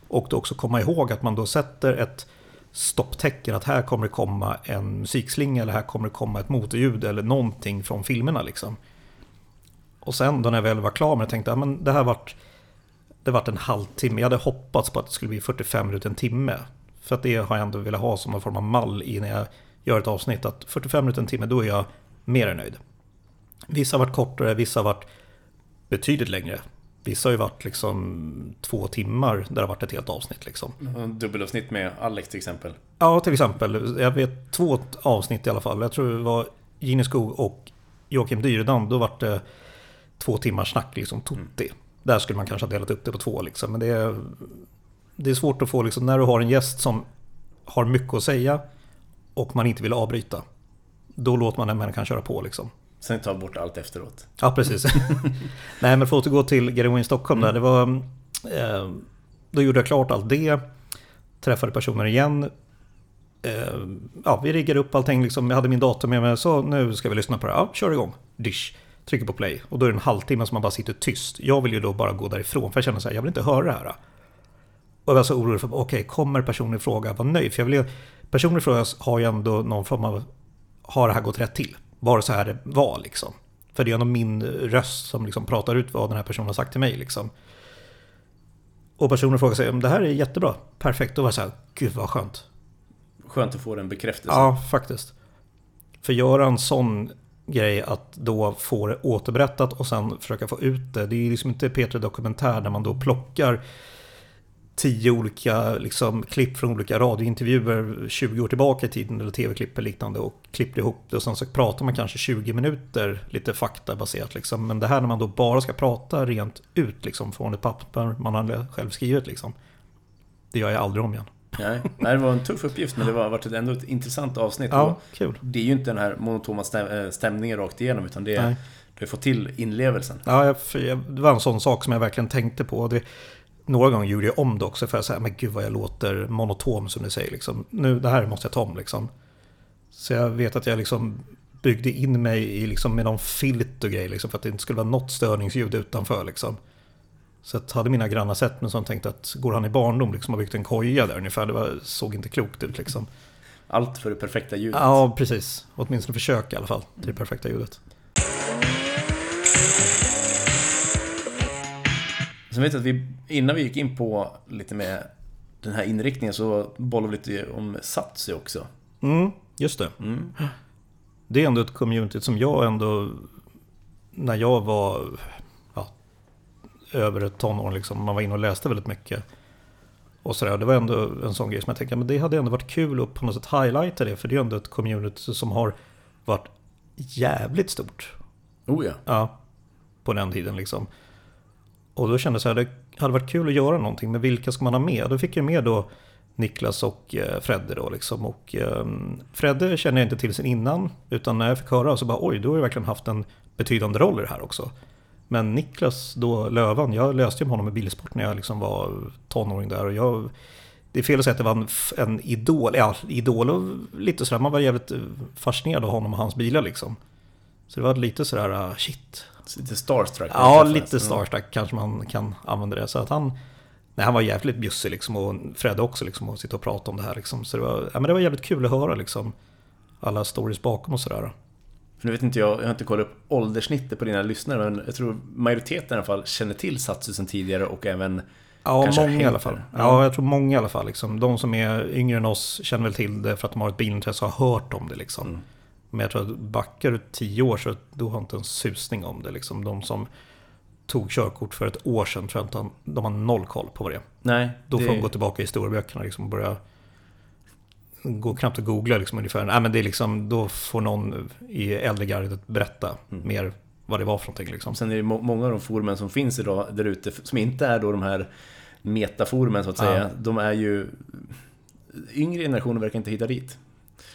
Och då också komma ihåg att man då sätter ett stopptecken att här kommer det komma en musikslinga eller här kommer det komma ett motorljud eller någonting från filmerna liksom. Och sen då när jag väl var klar med det tänkte jag att det här vart det vart en halvtimme. Jag hade hoppats på att det skulle bli 45 minuter, en timme. För att det har jag ändå velat ha som en form av mall innan jag gör ett avsnitt. Att 45 minuter, en timme, då är jag mer än nöjd. Vissa har varit kortare, vissa har varit betydligt längre. Vissa har ju varit liksom två timmar där det har varit ett helt avsnitt liksom. Dubbelavsnitt med Alex till exempel. Ja, till exempel. Jag vet två avsnitt i alla fall. Jag tror det var Gini Skog och Joakim Dyredand. Då var det två timmars snack liksom, Tutti. Mm. Där skulle man kanske ha delat upp det på två liksom. Men det är, det är svårt att få liksom, när du har en gäst som har mycket att säga och man inte vill avbryta. Då låter man den människan köra på liksom. Sen ta bort allt efteråt. Ja, precis. Nej, men för att återgå till Getting Stockholm mm. där. Det var, eh, då gjorde jag klart allt det. Träffade personer igen. Eh, ja, vi riggade upp allting. Liksom. Jag hade min dator med mig. Så nu ska vi lyssna på det. Ja, kör igång. Dish. Trycker på play. Och då är det en halvtimme som man bara sitter tyst. Jag vill ju då bara gå därifrån. För jag känner så här, jag vill inte höra det här. Och jag var så orolig för, okej, okay, kommer personen i fråga vara nöjd? För jag vill, personen i fråga har ju ändå någon form av, har det här gått rätt till? Var det så här det var liksom? För det är ändå min röst som liksom pratar ut vad den här personen har sagt till mig liksom. Och personen frågar sig, det här är jättebra, perfekt. Då var jag så här, gud vad skönt. Skönt att få den bekräftelsen. Ja, faktiskt. För göra en sån grej att då få det återberättat och sen försöka få ut det. Det är ju liksom inte P3 Dokumentär där man då plockar tio olika liksom, klipp från olika radiointervjuer 20 år tillbaka i tiden eller tv-klipp eller liknande och klippte ihop det och sen så pratar man kanske 20 minuter lite faktabaserat liksom. Men det här när man då bara ska prata rent ut liksom från ett papper man har själv skrivit liksom. Det gör jag aldrig om igen. Nej, det var en tuff uppgift men det var varit ändå ett intressant avsnitt. Ja, kul. Det är ju inte den här monotona eh, stämningen rakt igenom utan det är, du har fått till inlevelsen. Ja, jag, det var en sån sak som jag verkligen tänkte på. Det, några gånger gjorde jag om det också för att säga, men gud vad jag låter monotom som du säger. Liksom. Nu, det här måste jag ta om liksom. Så jag vet att jag liksom byggde in mig i, liksom, med någon filt och grejer liksom, för att det inte skulle vara något störningsljud utanför. Liksom. Så att hade mina grannar sett mig som tänkte att går han i barndom liksom, och byggt en koja där ungefär. Det var, såg inte klokt ut liksom. Allt för det perfekta ljudet. Ja, precis. Åtminstone försök i alla fall till det perfekta ljudet. Sen vet jag att vi, innan vi gick in på lite med den här inriktningen så bollade vi lite om Satsi också. Mm, just det. Mm. Det är ändå ett community som jag ändå, när jag var ja, över ett tonår, liksom, man var inne och läste väldigt mycket. Och sådär. Det var ändå en sån grej som jag tänkte, men det hade ändå varit kul att på något sätt highlighta det. För det är ändå ett community som har varit jävligt stort. Oh ja. Ja, på den tiden liksom. Och då kände jag att det hade varit kul att göra någonting, men vilka ska man ha med? Då fick jag med då Niklas och eh, Fredde då liksom. Och um, Fredde kände jag inte till sen innan, utan när jag fick höra så bara oj, du har ju verkligen haft en betydande roll i det här också. Men Niklas då, Lövan, jag löste ju med honom i bilsport när jag liksom var tonåring där. Och jag, det är fel att säga att det var en, en idol, ja, idol och lite sådär, man var jävligt fascinerad av honom och hans bilar liksom. Så det var lite sådär, ah, shit, Lite starstruck? Ja, lite starstruck kanske man kan använda det. Så att han, nej, han var jävligt bjussig liksom och Fred också liksom och sitta och prata om det här liksom. Så det var, ja, men det var jävligt kul att höra liksom alla stories bakom och sådär. För nu vet inte jag, jag har inte kollat upp ålderssnittet på dina lyssnare, men jag tror majoriteten i alla fall känner till Satsu sen tidigare och även Ja, många i alla fall. Ja, jag tror många i alla fall. Liksom. De som är yngre än oss känner väl till det för att de har ett bilintresse och har hört om det. Liksom. Mm. Men jag tror att backar du tio år så då har inte en susning om det. Liksom. De som tog körkort för ett år sedan tror jag inte de har noll koll på vad det är. Nej, då får de gå tillbaka i historieböckerna liksom, och börja gå knappt att googla liksom, ungefär. Nej, men det är liksom, då får någon i äldre gardet berätta mm. mer vad det var för någonting. Liksom. Sen är det många av de forumen som finns idag där ute som inte är då de här metaforumen så att säga. Ja. De är ju... Yngre generationer verkar inte hitta dit.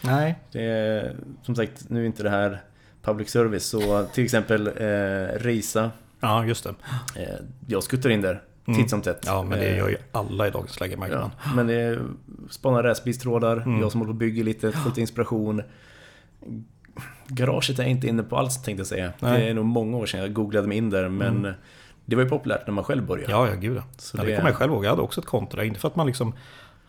Nej. Det är, som sagt, nu är inte det här public service, så till exempel eh, Reisa. Ja, just det. Eh, jag skuttar in där mm. titt som tätt. Ja, men det gör ju alla i dagens läge, märker ja, Men det är spana racebilstrådar, mm. jag som håller på och bygger lite, fått inspiration. Garaget är inte inne på alls tänkte jag säga. Nej. Det är nog många år sedan jag googlade mig in där, men mm. det var ju populärt när man själv började. Ja, ja gud ja. Så ja, det, det kommer jag själv ihåg. Jag hade också ett konto där. Inte för att man liksom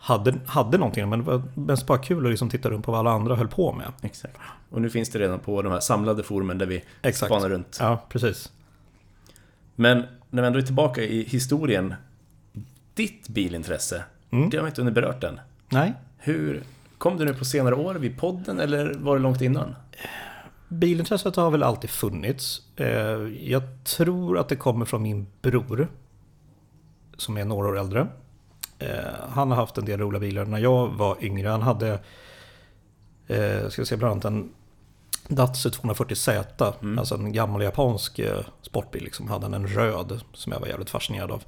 hade, hade någonting, men det var mest bara kul att liksom titta runt på vad alla andra höll på med. Exakt. Och nu finns det redan på de här samlade forumen där vi Exakt. spanar runt. Ja, precis. Men när vi ändå är tillbaka i historien. Ditt bilintresse, mm. det har vi inte under berört än. Nej. Hur kom du nu på senare år vid podden eller var det långt innan? Bilintresset har väl alltid funnits. Eh, Jag tror att det kommer från min bror. Som är några år äldre. Eh, Han har haft en del roliga bilar. När jag var yngre, han hade... eh, Ska vi se, bland annat en Datsu 240Z. Mm. Alltså en gammal japansk eh, sportbil. Liksom. Hade han en röd som jag var jävligt fascinerad av.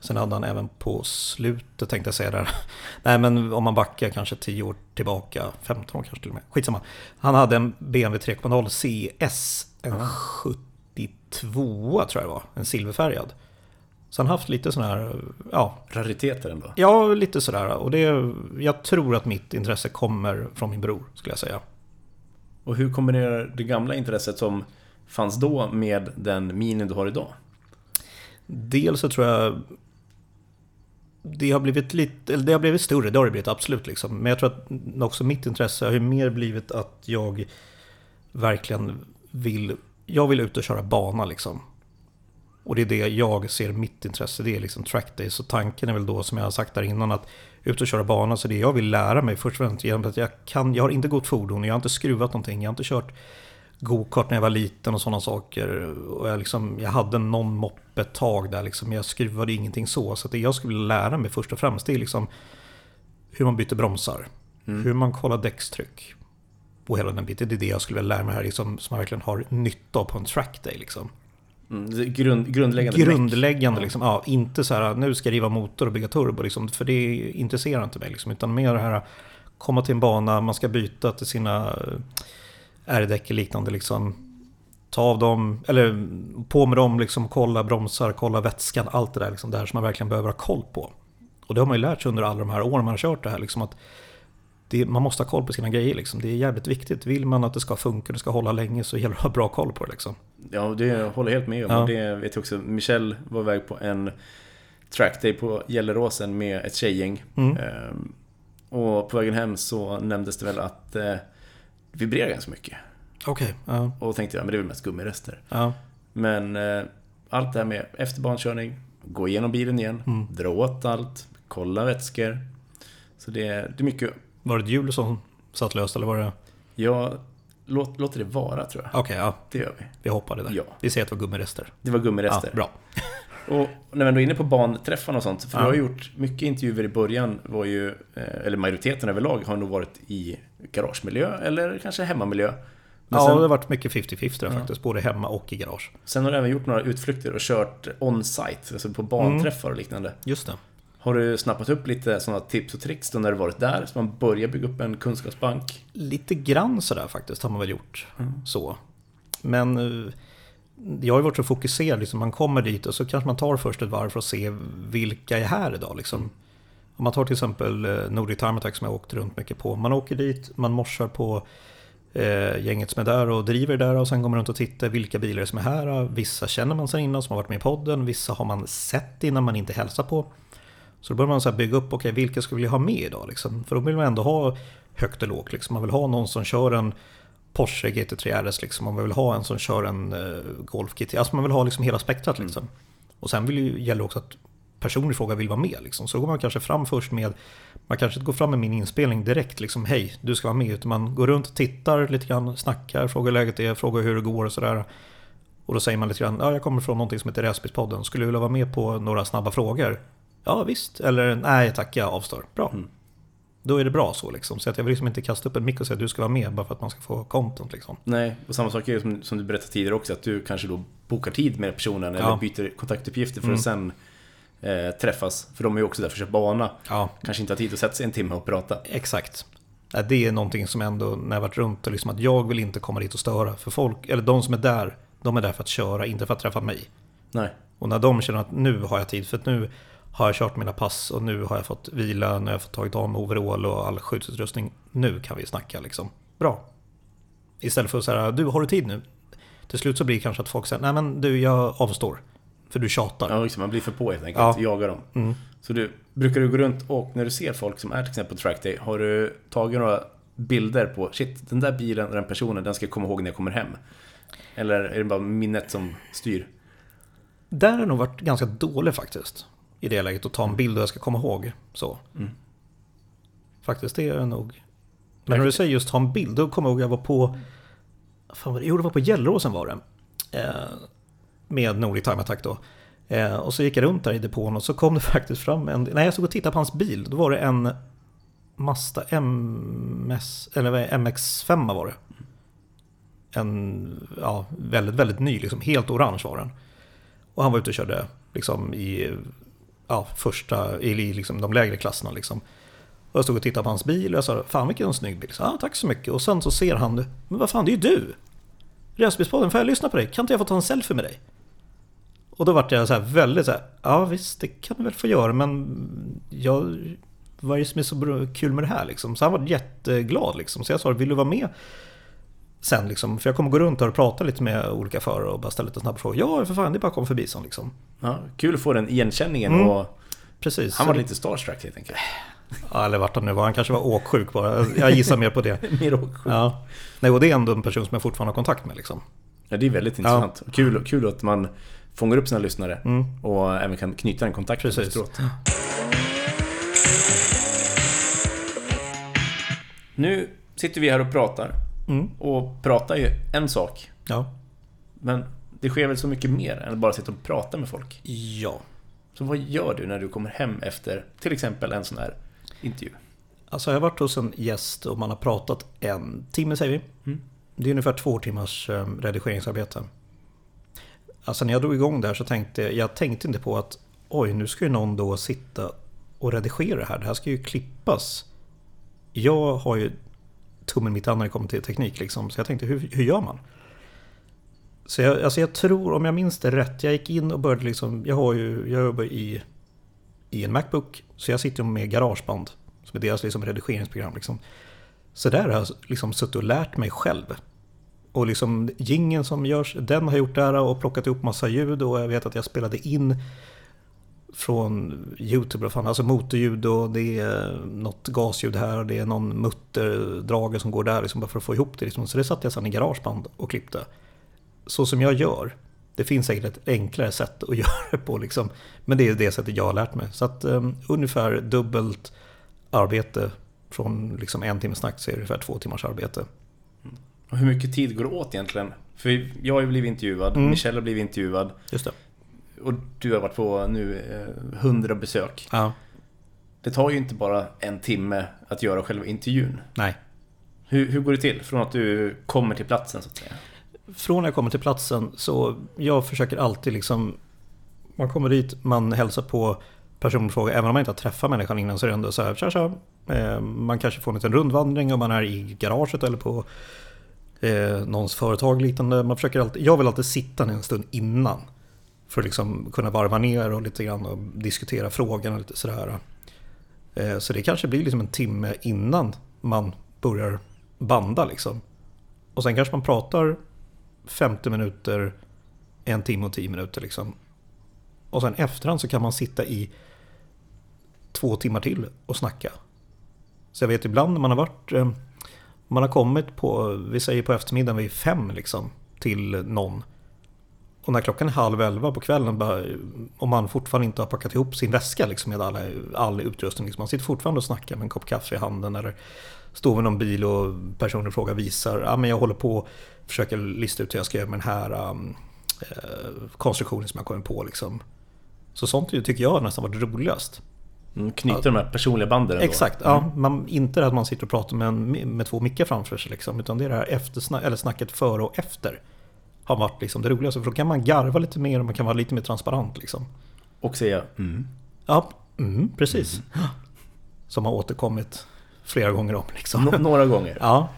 Sen hade han även på slutet tänkte jag säga där. Nej men om man backar kanske 10 år tillbaka, 15 år kanske till och med. Skitsamma. Han hade en BMW 3.0 CS. En Ah. 72 tror jag det var. En silverfärgad. Så han haft lite sån här, ja, Rariteter ändå. ja lite sådär. Och det, jag tror att mitt intresse kommer från min bror skulle jag säga. Och hur kombinerar det gamla intresset som fanns då med den minin du har idag? Dels så tror jag det har blivit lite, eller det har blivit större, det har det blivit absolut liksom. Men jag tror att också mitt intresse har ju mer blivit att jag verkligen vill, jag vill ut och köra bana liksom. Och det är det jag ser mitt intresse, det är liksom trackday. Så tanken är väl då som jag har sagt där innan att ut och köra bana, så det jag vill lära mig först och främst genom att jag kan, jag har inte gått fordon, jag har inte skruvat någonting, jag har inte kört gokart när jag var liten och sådana saker. Och jag, liksom, jag hade någon moppe ett tag där, liksom, jag skruvade ingenting så. Så det jag skulle lära mig först och främst det är liksom hur man byter bromsar. Hur man kollar däckstryck. Och hela den biten. Det är det jag skulle vilja lära mig här, liksom, som jag verkligen har nytta av på en trackday. Liksom. Mm, grund, grundläggande. Grundläggande, liksom, ja, inte så här nu ska jag riva motor och bygga turbo, liksom, för det intresserar inte mig. Liksom, utan mer det här komma till en bana, man ska byta till sina eh, R-däck och liknande. Liksom, ta av dem, eller på med dem, liksom, kolla bromsar, kolla vätskan, allt det där. Liksom, det här som man verkligen behöver ha koll på. Och det har man ju lärt sig under alla de här åren man har kört det här. Liksom, att det, man måste ha koll på sina grejer. Liksom. Det är jävligt viktigt. Vill man att det ska funka, det ska hålla länge, så gäller det att ha bra koll på det. Liksom. Ja, det håller jag helt med om. Ja. Och det vet jag också. Michel var iväg på en trackday på Gelleråsen med ett tjejgäng. Mm. Ehm, och på vägen hem så nämndes det väl att eh, det vibrerar ganska mycket. Okej, ja, Och då tänkte jag, men det är väl mest gummirester. ja. Men eh, allt det här med efterbankörning, gå igenom bilen igen, Mm. dra åt allt, kolla vätskor. Så det, är- det är mycket, Var det ett hjul som satt löst eller var det... ja, låt, låter det vara tror jag. Okej, ja. Det gör vi. Vi hoppade där. Ja. Vi säger att det var gummirester. Det var gummirester. Ja, bra. Och när vi ändå är inne på banträffarna och sånt, för Ja. du har gjort mycket intervjuer i början, var ju, eh, eller majoriteten överlag har nog varit i garagemiljö eller kanske hemmamiljö. Men ja, sen, det har varit mycket 50-50 där Ja. faktiskt. Både hemma och i garage. sen har du även gjort några utflykter och kört on-site, alltså på banträffar och liknande. Just det. Har du snappat upp lite sådana tips och tricks då när du varit där, så man börjar bygga upp en kunskapsbank? Lite grann sådär faktiskt har man väl gjort. Mm. Så. Men eh, jag har ju varit så fokuserad. Liksom, man kommer dit och så kanske man tar först ett varv för att se vilka är här idag. Liksom. Om man tar till exempel eh, Nordic Time Attack som jag åkt runt mycket på. Man åker dit, man morsar på eh, gänget som är där och driver där och sen går man runt och tittar vilka bilar som är här. Vissa känner man sedan innan som har varit med i podden, vissa har man sett innan man inte hälsar på. Så då börjar man så bygga upp, okej vilka skulle vi ha med idag? Liksom? För då vill man ändå ha högt och lågt. Liksom. Man vill ha någon som kör en Porsche GT3 RS, liksom. man vill ha en som kör en uh, Golf GT. Alltså man vill ha liksom hela spektrat. Liksom. Och sen vill ju, gäller det också att personen i fråga vill vara med. Liksom. Så då går man kanske fram först med, man kanske inte går fram med min inspelning direkt, liksom, hej, du ska vara med. Utan man går runt, tittar lite grann, snackar, frågar hur läget är, frågar hur det går och sådär. Och då säger man lite grann, ja jag kommer från någonting som heter Räsbyspodden, skulle du vilja vara med på några snabba frågor? Ja visst, eller nej tack jag avstår. Bra. Mm. Då är det bra så liksom. Så att jag vill liksom inte kasta upp en mick och säga att du ska vara med bara för att man ska få content liksom. Nej, och samma sak är som, som du berättade tidigare också, att du kanske då bokar tid med personen eller Ja. byter kontaktuppgifter för Mm. att sen eh, träffas. För de är ju också där för att köra bana. Ja, Kanske inte har tid att sätta sig en timme och prata. exakt. Det är någonting som ändå, när jag varit runt, och liksom att jag vill inte komma dit och störa. För folk, eller de som är där, de är där för att köra, inte för att träffa mig. Nej. Och när de känner att nu har jag tid, för att nu har jag kört mina pass och nu har jag fått vila, nu har jag fått tagit av mig overall och all skyddsutrustning. Nu kan vi snacka liksom. Bra. Istället för att säga, du har du tid nu? Till slut så blir det kanske att folk säger, nej men du jag avstår. För du tjatar. Ja, liksom, man blir för på helt enkelt. Ja. Jagar dem. Mm. Så du, brukar du gå runt och när du ser folk som är till exempel på trackday, har du tagit några bilder på shit, den där bilen den personen, den ska jag komma ihåg när jag kommer hem? Eller är det bara minnet som styr? Där har jag nog varit ganska dålig faktiskt. I det läget att ta en bild och jag ska komma ihåg. Så. Mm. Faktiskt, det är jag nog. Men när du säger just ta en bild, då kommer jag ihåg jag var på... Fan, vad det- jo, det var på Gelleråsen var det. Eh, med Nordic Time Attack då. Eh, och så gick jag runt där i depån och så kom det faktiskt fram en... Nej, jag såg och tittade på hans bil. Då var det en Mazda MS... Eller vad är det? MX5 var det. En ja, väldigt, väldigt ny, liksom, helt orange var den. Och han var ute och körde liksom i ja, första, i liksom, de lägre klasserna liksom. Och jag stod och tittade på hans bil och jag sa Fan vilken snygg bil. Så, ah, tack så mycket. Och sen så ser han det. Men vad fan, det är ju du! Rälsbilspodden, får jag lyssna på dig? Kan inte jag få ta en selfie med dig? Och då vart jag så här väldigt så här, ja visst det kan du väl få göra men jag, vad är det som är så kul med det här liksom? Så han var jätteglad liksom. Så jag sa, vill du vara med sen liksom? För jag kommer gå runt och prata lite med olika förare och bara ställa lite snabba frågor. Ja för fan, det är bara att komma förbi sån liksom. Ja, kul att få den igenkänningen Mm. och Precis. han var lite starstruck helt enkelt. Ja, eller vart han nu var. Han kanske var åksjuk bara. Jag gissar mer på det. Mer åksjuk. Ja. Nej, och det är ändå en person som jag fortfarande har kontakt med liksom. Ja, det är väldigt intressant. Kul, kul att man fångar upp sina lyssnare Mm. och även kan knyta en kontakt Precis. efteråt. Nu sitter vi här och pratar. Mm. Och prata är ju en sak. Ja. Men det sker väl så mycket mer än att bara sitta och prata med folk. Ja. Så vad gör du när du kommer hem efter till exempel en sån här intervju? Alltså jag har varit hos en gäst och man har pratat en timme säger vi. Mm. Det är ungefär två timmars eh, redigeringsarbete. Alltså när jag drog igång där så tänkte jag, jag tänkte inte på att oj nu ska ju någon då sitta och redigera det här. Det här ska ju klippas. Jag har ju tummen mitt när det kommer till teknik liksom. Så jag tänkte hur, hur gör man? Så jag, alltså jag tror, om jag minns det rätt, jag gick in och började liksom, jag har ju, jag jobbar i, i en Macbook. Så jag sitter med Garageband, som är deras liksom redigeringsprogram. Liksom. Så där har jag liksom suttit och lärt mig själv. Och liksom gingen som görs, den har jag gjort där och plockat ihop massa ljud och jag vet att jag spelade in från YouTube, fan, alltså motorljud och det är något gasljud här och det är någon mutterdrage som går där liksom bara för att få ihop det. Liksom. Så det satte jag sedan i Garageband och klippte. Så som jag gör. Det finns säkert ett enklare sätt att göra det på liksom. Men det är det sättet jag har lärt mig. Så att um, ungefär dubbelt arbete från liksom en timmes snack så är det ungefär två timmars arbete. Och hur mycket tid går det åt egentligen? För jag har ju blivit intervjuad, Mm. Michelle har blivit intervjuad Just det. Och du har varit på nu eh, 100 besök. Ja, Det tar ju inte bara en timme att göra själva intervjun. nej. Hur, hur går det till? Från att du kommer till platsen så att säga. Från jag kommer till platsen så jag försöker alltid liksom Man kommer dit, man hälsar på personfråga Även om man inte har träffat människan innan så är det ändå så här tja, tja. Eh, Man kanske får en liten rundvandring om man är i garaget eller på eh, någons företag liknande. Man försöker alltid, jag vill alltid sitta ner en stund innan. För att liksom kunna varva ner och lite grann och diskutera frågan och lite sådär. Eh, så det kanske blir liksom en timme innan man börjar banda liksom. Och sen kanske man pratar 50 minuter, en timme och 10 minuter liksom. Och sen efterhand så kan man sitta i två timmar till och snacka. Så jag vet ibland när man har varit, eh, man har kommit på, vi säger på eftermiddagen vid fem liksom, till någon. Och när klockan är halv elva på kvällen, bara, om man fortfarande inte har packat ihop sin väska liksom, med alla, all utrustning. Liksom. Man sitter fortfarande och snackar med en kopp kaffe i handen eller står vid någon bil och personen i fråga visar, ja men jag håller på och försöker lista ut hur jag ska göra med den här um, eh, konstruktionen som jag kommer på liksom. Så sånt tycker jag nästan varit roligast. Mm, knyta de här personliga banden ändå. Exakt, ja. Man, inte att man sitter och pratar med, en, med två mickar framför sig liksom, utan det är det här eller snacket före och efter. Har varit liksom det roligaste, för då kan man garva lite mer och man kan vara lite mer transparent liksom. Och säga mm. Ja, mm, precis. Som har återkommit flera gånger om liksom. Nå- några gånger. Ja,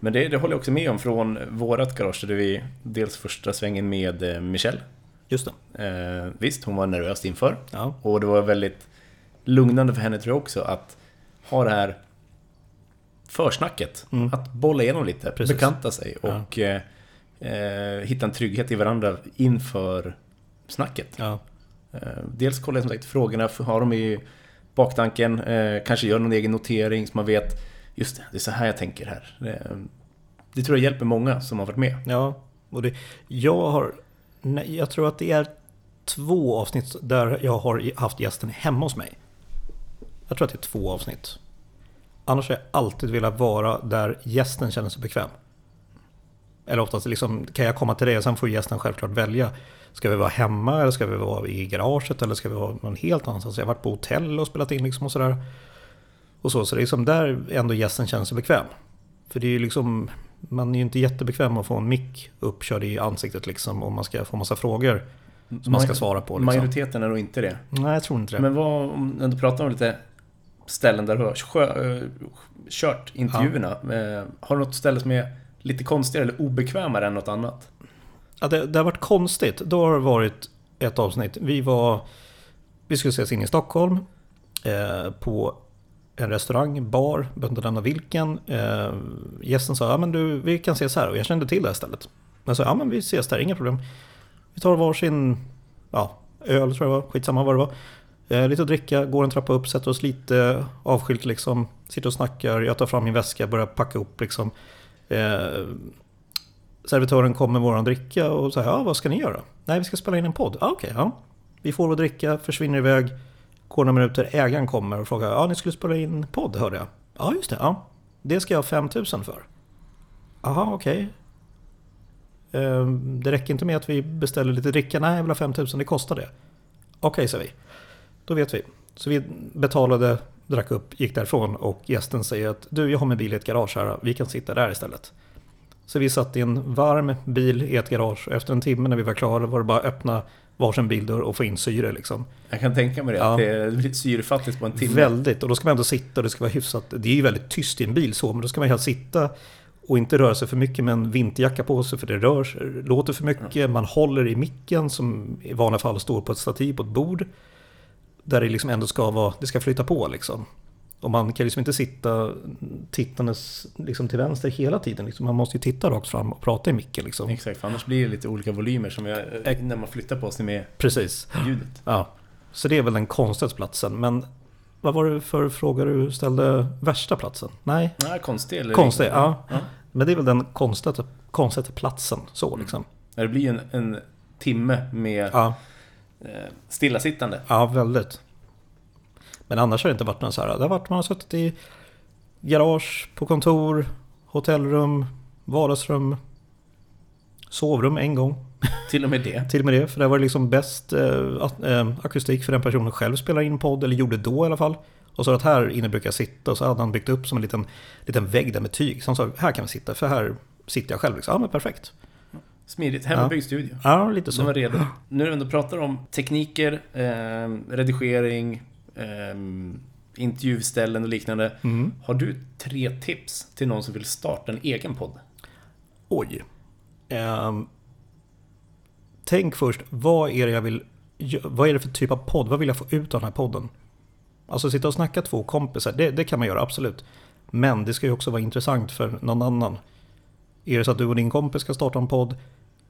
Men det, det håller jag också med om från vårat garage där vi dels första svängen med eh, Michelle. just det. Eh, visst, hon var nervös inför. Ja, Och det var väldigt lugnande för henne tror jag också att ha det här försnacket. Mm. Att bolla igenom lite, Precis. bekanta sig Ja. och eh, eh, hitta en trygghet i varandra inför snacket. ja, Eh, dels kolla som sagt frågorna, har de i baktanken, eh, kanske gör någon egen notering så man vet just det, det är så här jag tänker här. Eh, det tror jag hjälper många som har varit med. ja. Och det, jag har, nej, jag tror att det är två avsnitt där jag har haft gästen hemma hos mig. Jag tror att det är två avsnitt. Annars har jag alltid velat vara där gästen känner sig bekväm. Eller oftast liksom, kan jag komma till det? Sen får gästen självklart välja. Ska vi vara hemma eller ska vi vara i garaget eller ska vi vara någon helt annanstans? Jag har varit på hotell och spelat in liksom och sådär. Och så, så det är liksom där ändå gästen känner sig bekväm. För det är ju liksom, man är ju inte jättebekväm att få en mick uppkörd i ansiktet liksom om man ska få massa frågor som man ska svara på. Liksom. Majoriteten är nog inte det. Nej, jag tror inte det. Men vad, om du pratar om lite ställen där du har eh, kört intervjuerna. Ja. Har du något ställe som är lite konstigare eller obekvämare än något annat? Ja, det, det har varit konstigt. Då har det varit ett avsnitt. Vi var... Vi skulle ses in i Stockholm. Eh, på en restaurang, bar, behöver inte nämna vilken. Eh, gästen sa, ja men du, vi kan ses här. Och jag kände till det här stället. Jag sa, ja men vi ses där, inga problem. Vi tar varsin, ja, öl tror jag var, skitsamma vad det var. Eh, lite att dricka, går en trappa upp, sätter oss lite avskilt liksom. Sitter och snackar, jag tar fram min väska, börjar packa upp liksom. Eh, servitören kom med våran dricka och sa ja vad ska ni göra? Nej, vi ska spela in en podd. Ah, Okej, okay, ja. Vi får vår dricka, försvinner iväg. Går några minuter, ägaren kommer och frågar, ja ni skulle spela in podd hörde jag. Ja, just det, ja. Det ska jag ha 5000 för. Jaha, okej. Okay. Eh, det räcker inte med att vi beställer lite dricka. Nej, jag vill ha 5000, det kostar det. Okej, okay, säger vi. Då vet vi. Så vi betalade, drack upp, gick därifrån och gästen säger att du, jag har min bil i ett garage här, vi kan sitta där istället. Så vi satt i en varm bil i ett garage och efter en timme när vi var klara var det bara att öppna varsin bildörr och få in syre liksom. Jag kan tänka mig det, ja. att det är lite syrefattigt på en timme. Väldigt, och då ska man ändå sitta och det ska vara hyfsat. Det är ju väldigt tyst i en bil så, men då ska man helt sitta och inte röra sig för mycket med en vinterjacka på sig för det rör, låter för mycket. Man håller i micken som i vanliga fall står på ett stativ på ett bord. Där det liksom ändå ska vara, det ska flyta på liksom. Och man kan liksom inte sitta tittandes liksom till vänster hela tiden. Liksom. Man måste ju titta rakt fram och prata i micken. Liksom. Exakt, för annars blir det lite olika volymer som jag, när man flyttar på sig med Precis. ljudet. Ja. Så det är väl den konstigaste platsen. Men vad var det för fråga du ställde? Värsta platsen? Nej? Nej, konstig eller? Konstig, ja. ja. Men det är väl den konstigaste, konstigaste platsen så liksom. Mm. Det blir en, en timme med ja. Eh, stillasittande. Ja, väldigt. Men annars har det inte varit någon så här. Det har varit man har suttit i garage, på kontor, hotellrum, vardagsrum, sovrum en gång. Till och med det? Till och med det, för det var liksom bäst eh, eh, akustik för den personen själv spelar in podd, eller gjorde då i alla fall. Och så att här inne brukar jag sitta och så hade han byggt upp som en liten, liten vägg där med tyg. Så han sa, här kan vi sitta, för här sitter jag själv. Liksom. Ja men perfekt. Smidigt, hemmabyggd ja. studio. Ja, lite så. Var redo. Nu när vi ändå pratar om tekniker, eh, redigering, eh, intervjuställen och liknande. Mm. Har du tre tips till någon som vill starta en egen podd? Oj. Um, tänk först, vad är det jag vill... Vad är det för typ av podd? Vad vill jag få ut av den här podden? Alltså sitta och snacka två kompisar, det, det kan man göra absolut. Men det ska ju också vara intressant för någon annan. Är det så att du och din kompis ska starta en podd,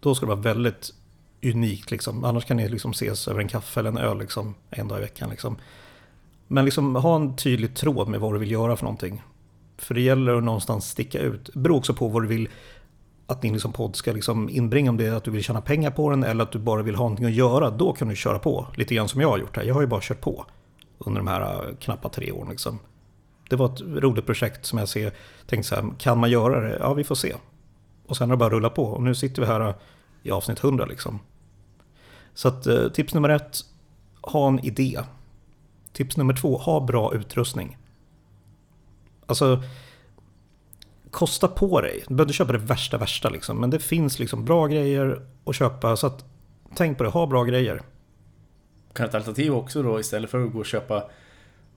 då ska det vara väldigt unikt. Liksom. Annars kan ni liksom ses över en kaffe eller en öl liksom, en dag i veckan. Liksom. Men liksom ha en tydlig tråd med vad du vill göra för någonting. För det gäller att någonstans sticka ut. Det beror också på vad du vill att din liksom podd ska liksom inbringa. Om det är att du vill tjäna pengar på den eller att du bara vill ha någonting att göra. Då kan du köra på. Lite grann som jag har gjort här. Jag har ju bara kört på under de här äh, knappa tre åren. Liksom. Det var ett roligt projekt som jag ser, tänkte så här, kan man göra det? Ja, vi får se. Och sen har det bara rullat på. Och nu sitter vi här äh, i avsnitt 100 liksom. Så att äh, tips nummer ett, ha en idé. Tips nummer två, ha bra utrustning. Alltså, kosta på dig. Du behöver inte köpa det värsta värsta liksom. Men det finns liksom bra grejer att köpa. Så att, tänk på det, ha bra grejer. Kan ett alternativ också då istället för att gå och köpa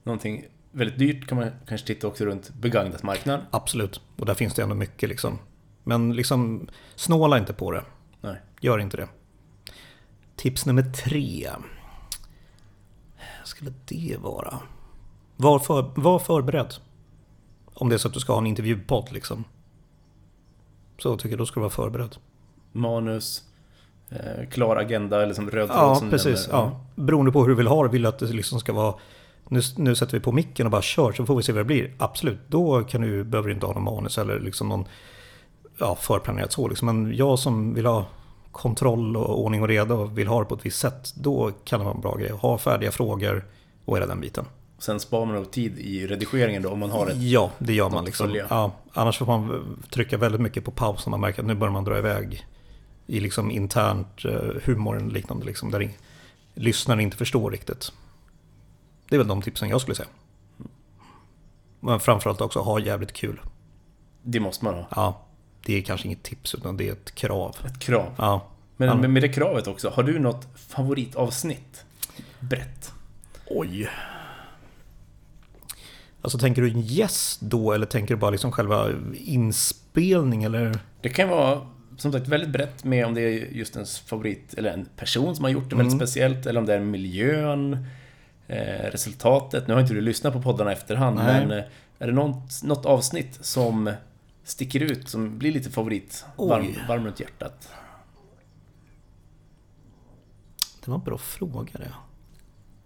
någonting väldigt dyrt kan man kanske titta också runt begagnat marknaden. Absolut, och där finns det ändå mycket liksom. Men liksom snåla inte på det. Nej. Gör inte det. Tips nummer tre skulle det vara? Var, för, var förberedd. Om det är så att du ska ha en intervjupodd liksom. Så tycker jag då ska du vara förberedd. Manus, eh, klar agenda eller som röd tråd Ja, precis. Nämner. Ja. Beroende på hur du vill ha det. Vill du att det liksom ska vara nu, nu sätter vi på micken och bara kör så får vi se vad det blir. Absolut, då kan du, behöver du inte ha någon manus eller liksom någon ja, förplanerat så. Liksom. Men jag som vill ha kontroll och ordning och reda och vill ha det på ett visst sätt, då kan det vara en bra grej. Ha färdiga frågor och hela den biten. Sen sparar man nog tid i redigeringen då om man har ett... Ja, det gör man liksom. Ja, annars får man trycka väldigt mycket på paus när man märker att nu börjar man dra iväg i liksom internt eh, humor och liknande. Liksom, där lyssnaren inte förstår riktigt. Det är väl de tipsen jag skulle säga. Men framförallt också ha jävligt kul. Det måste man ha. Ja, det är kanske inget tips utan det är ett krav. Ett krav. Ja, Men Ja. med, det kravet också, har du något favoritavsnitt? Brett. Oj. Alltså tänker du en gäst då eller tänker du bara liksom själva inspelning eller? Det kan vara som sagt väldigt brett med om det är just ens favorit eller en person som har gjort det väldigt Mm. speciellt eller om det är miljön, eh, resultatet. Nu har inte du lyssnat på poddarna i efterhand Nej. men eh, är det något, något avsnitt som sticker ut som blir lite favorit? Varm, varm runt hjärtat. Det var en bra fråga det.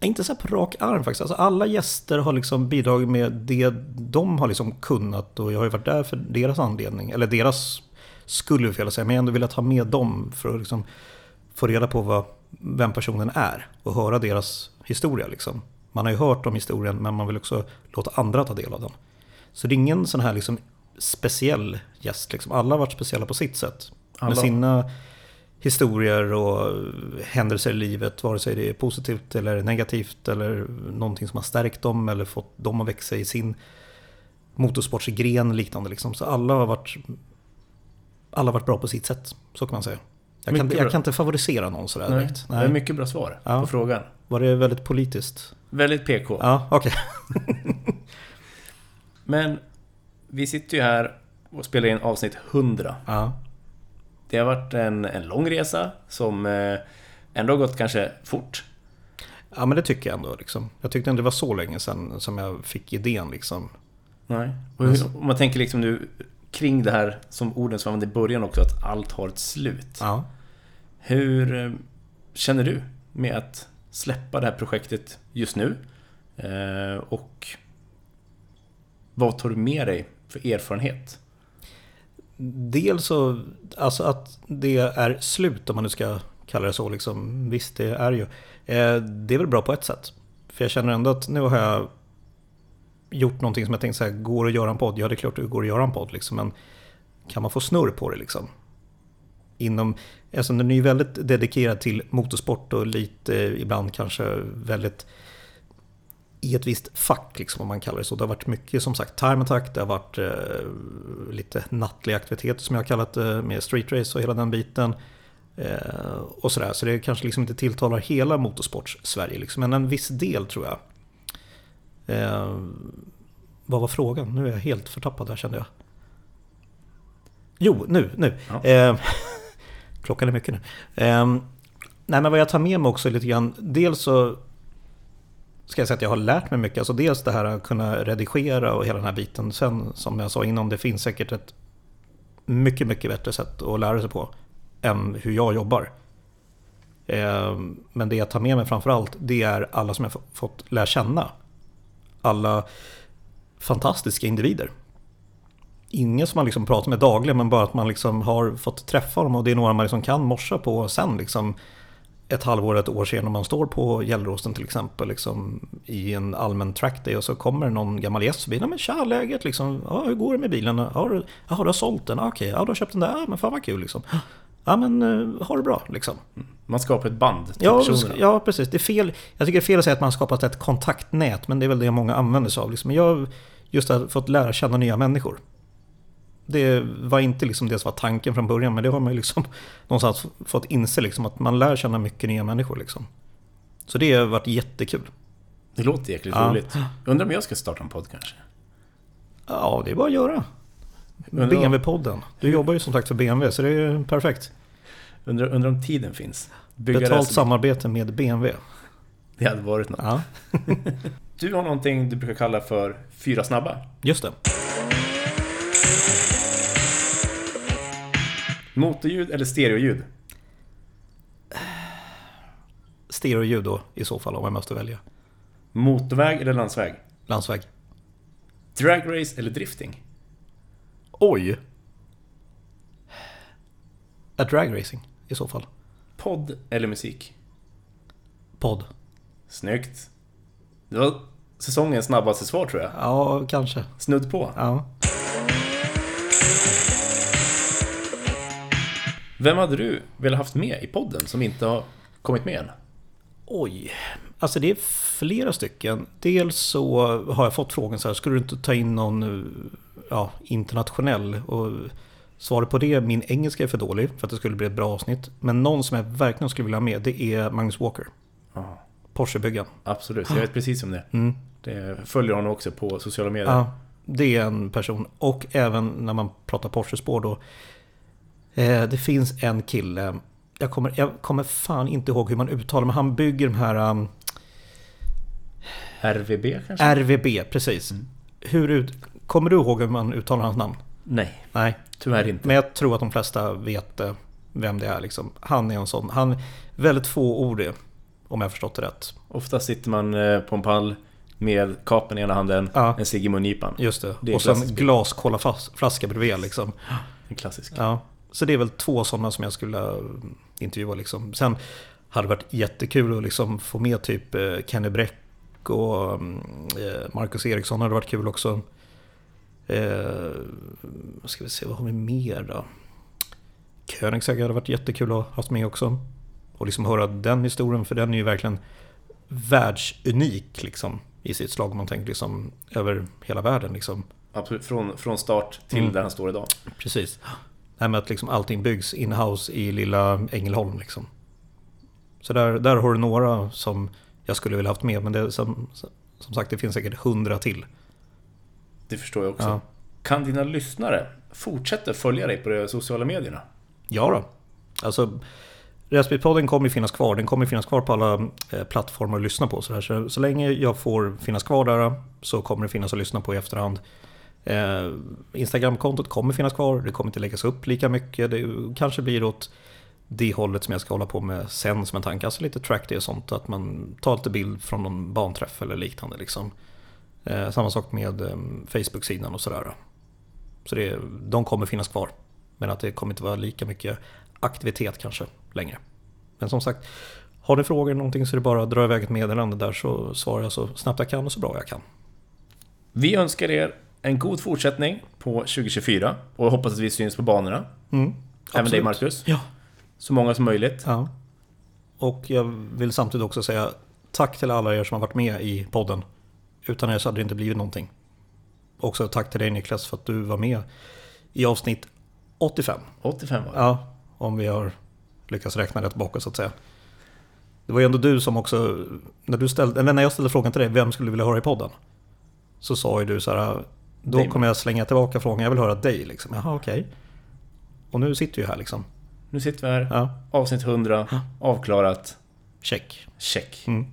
Inte så här på rak arm faktiskt. Alltså alla gäster har liksom bidragit med det de har liksom kunnat och jag har ju varit där för deras anledning. Eller deras skulle jag säga. Men jag har ändå velat ha med dem för att liksom få reda på vad, vem personen är och höra deras historia. Liksom. Man har ju hört om historien men man vill också låta andra ta del av den. Så det är ingen sån här liksom speciell gäst. Liksom. Alla har varit speciella på sitt sätt. Alla- Med sina historier och händelser i livet, vare sig det är positivt eller negativt eller någonting som har stärkt dem eller fått dem att växa i sin motorsportsgren liknande. Liksom. Så alla har varit alla har varit bra på sitt sätt, så kan man säga. Jag kan, jag kan inte favorisera någon sådär Nej, direkt. Det är Nej. mycket bra svar Ja. på frågan. Var det väldigt politiskt? Väldigt PK. Ja, okej. Men vi sitter ju här och spelar in avsnitt 100. Ja. Det har varit en, en lång resa som eh, ändå har gått kanske fort. ja, men det tycker jag ändå. Liksom. Jag tyckte inte det var så länge sedan som jag fick idén. Liksom. Nej. Och hur, om man tänker liksom nu kring det här som orden som använde i början också, att allt har ett slut. Ja. Hur eh, känner du med att släppa det här projektet just nu? Eh, och vad tar du med dig för erfarenhet? Dels så, alltså att det är slut om man nu ska kalla det så. Liksom. Visst, det är ju. Eh, det är väl bra på ett sätt. För jag känner ändå att nu har jag gjort någonting som jag tänkte så här, går att göra en podd? Ja, det är klart det går att göra en podd liksom. Men kan man få snurr på det liksom? Inom, alltså den är ju väldigt dedikerad till motorsport och lite eh, ibland kanske väldigt i ett visst fack, liksom, om man kallar det så. Det har varit mycket som sagt time attack, det har varit eh, lite nattliga aktiviteter som jag har kallat det, med street race och hela den biten. Eh, och sådär, så det kanske liksom inte tilltalar hela motorsports-Sverige, liksom, men en viss del tror jag. Eh, vad var frågan? Nu är jag helt förtappad här kände jag. Jo, nu, nu. Ja. Eh, klockan är mycket nu. Eh, nej, men vad jag tar med mig också lite grann. Dels så ska jag säga att jag har lärt mig mycket. Alltså dels det här att kunna redigera och hela den här biten. Sen som jag sa innan, det finns säkert ett mycket, mycket bättre sätt att lära sig på än hur jag jobbar. Ehm, men det jag tar med mig framförallt, det är alla som jag fått lära känna. Alla fantastiska individer. Ingen som man liksom pratar med dagligen, men bara att man liksom har fått träffa dem och det är några man liksom kan morsa på sen. Liksom ett halvår, ett år senare, om man står på Gällrosten till exempel liksom, i en allmän trackday och så kommer någon gammal gäst förbi. "Nej, men tja, läget liksom. Ja, hur går det med bilen? Har du, jaha, du har sålt den? Okej, ja, du har köpt den där? Ja, men fan vad kul liksom. Ja, men uh, ha det bra liksom. Man skapar ett band till Ja, personerna. ja, precis. Det är fel. Jag tycker det är fel att säga att man skapat ett kontaktnät, men det är väl det många använder sig av. Liksom. Jag har just fått lära känna nya människor. Det var inte liksom det som var tanken från början, men det har man ju liksom någonstans fått inse liksom, att man lär känna mycket nya människor. Liksom. Så det har varit jättekul. Det låter jäkligt Ja. roligt. Jag undrar om jag ska starta en podd kanske? Ja, det är bara att göra. BMW-podden. Du jobbar ju som sagt för BMW, så det är perfekt. Undrar, undrar om tiden finns? Bygga Betalt samarbete med BMW. Det hade varit något. Ja, Du har någonting du brukar kalla för fyra snabba. just det. Motorljud eller stereoljud? Stereoljud då i så fall om jag måste välja. Motorväg eller landsväg? Landsväg. Dragrace eller drifting? Oj! A dragracing i så fall. Podd eller musik? Podd. Snyggt. Det var säsongens snabbaste svar tror jag. Ja, kanske. Snudd på. Ja. Vem hade du velat haft med i podden som inte har kommit med än? Oj, alltså det är flera stycken. Dels så har jag fått frågan så här, skulle du inte ta in någon ja, internationell? Och svaret på det, min engelska är för dålig för att det skulle bli ett bra avsnitt. Men någon som jag verkligen skulle vilja ha med, det är Magnus Walker. Ja, Porschebyggaren. absolut, jag vet precis om det. Mm. det följer honom också på sociala medier. Ja, det är en person. Och även när man pratar Porsche-spår då. Eh, det finns en kille. Jag kommer, jag kommer fan inte ihåg hur man uttalar men han bygger de här um, RVB kanske? RVB, precis. Hur ut, kommer du ihåg hur man uttalar hans namn? Nej, Nej, tyvärr inte. men jag tror att de flesta vet eh, vem det är. Liksom. Han är en sån. Han väldigt få ord om jag förstått det rätt. Ofta sitter man eh, på en pall med kapen i ena handen, Ja. en cigg i mungipan. Just det. Det är och sen glaskolaflaska bredvid liksom. En klassisk. Ja, så det är väl två sådana som jag skulle vilja intervjua liksom. Sen hade det varit jättekul att liksom få med typ eh, Kenny Bräck och mm, eh, Marcus Eriksson hade varit kul också. Eh, ska vi se, vad har vi mer då? Koenigsegg hade varit jättekul att ha haft med också. Och liksom höra den historien, för den är ju verkligen världsunik liksom. I sitt slag om man tänker liksom över hela världen liksom. Absolut, från, från start till Mm. där han står idag. Precis. Det här med att liksom allting byggs in-house i lilla Ängelholm. Liksom. Så där, där har du några som jag skulle vilja haft med. Men det, som, som sagt, det finns säkert hundra till. Det förstår jag också. Ja. Kan dina lyssnare fortsätta följa dig på de sociala medierna? Ja då. Alltså, Raspberry-podden kommer finnas kvar. Den kommer finnas kvar på alla eh, plattformar att lyssna på. Så. Så, så länge jag får finnas kvar där så kommer det finnas att lyssna på i efterhand. Eh, Instagram-kontot kommer finnas kvar. Det kommer inte läggas upp lika mycket. Det kanske blir åt det hållet som jag ska hålla på med sen som en tanke. Alltså lite track det och sånt. Att man tar lite bild från någon banträff eller liknande. Liksom. Eh, samma sak med eh, Facebook-sidan och sådär. Så det, de kommer finnas kvar. Men att det kommer inte vara lika mycket aktivitet kanske längre. Men som sagt, har ni frågor eller någonting så är det bara att dra iväg ett meddelande där så svarar jag så snabbt jag kan och så bra jag kan. Vi önskar er en god fortsättning på 2024 och hoppas att vi syns på banorna. Mm, Även dig. Marcus. Ja. Så många som möjligt. ja. Och jag vill samtidigt också säga tack till alla er som har varit med i podden. Utan er så hade det inte blivit någonting. Också tack till dig Niklas för att du var med i avsnitt 85. 85 var det. Ja, om vi har lyckats räkna rätt bakåt så att säga. Det var ju ändå du som också, när, du ställde, när jag ställde frågan till dig, vem skulle du vilja höra i podden? Så sa ju du så här, då Dig. kommer jag slänga tillbaka frågan, jag vill höra dig liksom. Jaha, okej. Och nu sitter vi här liksom. Nu sitter vi här. Ja, Avsnitt 100. Avklarat. check. Check. Mm.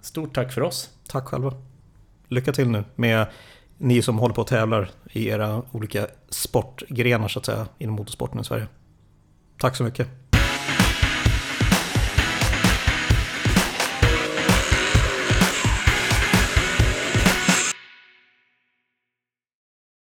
Stort tack för oss. Tack själva. Lycka till nu med ni som håller på och tävlar i era olika sportgrenar så att säga inom motorsporten i Sverige. Tack så mycket.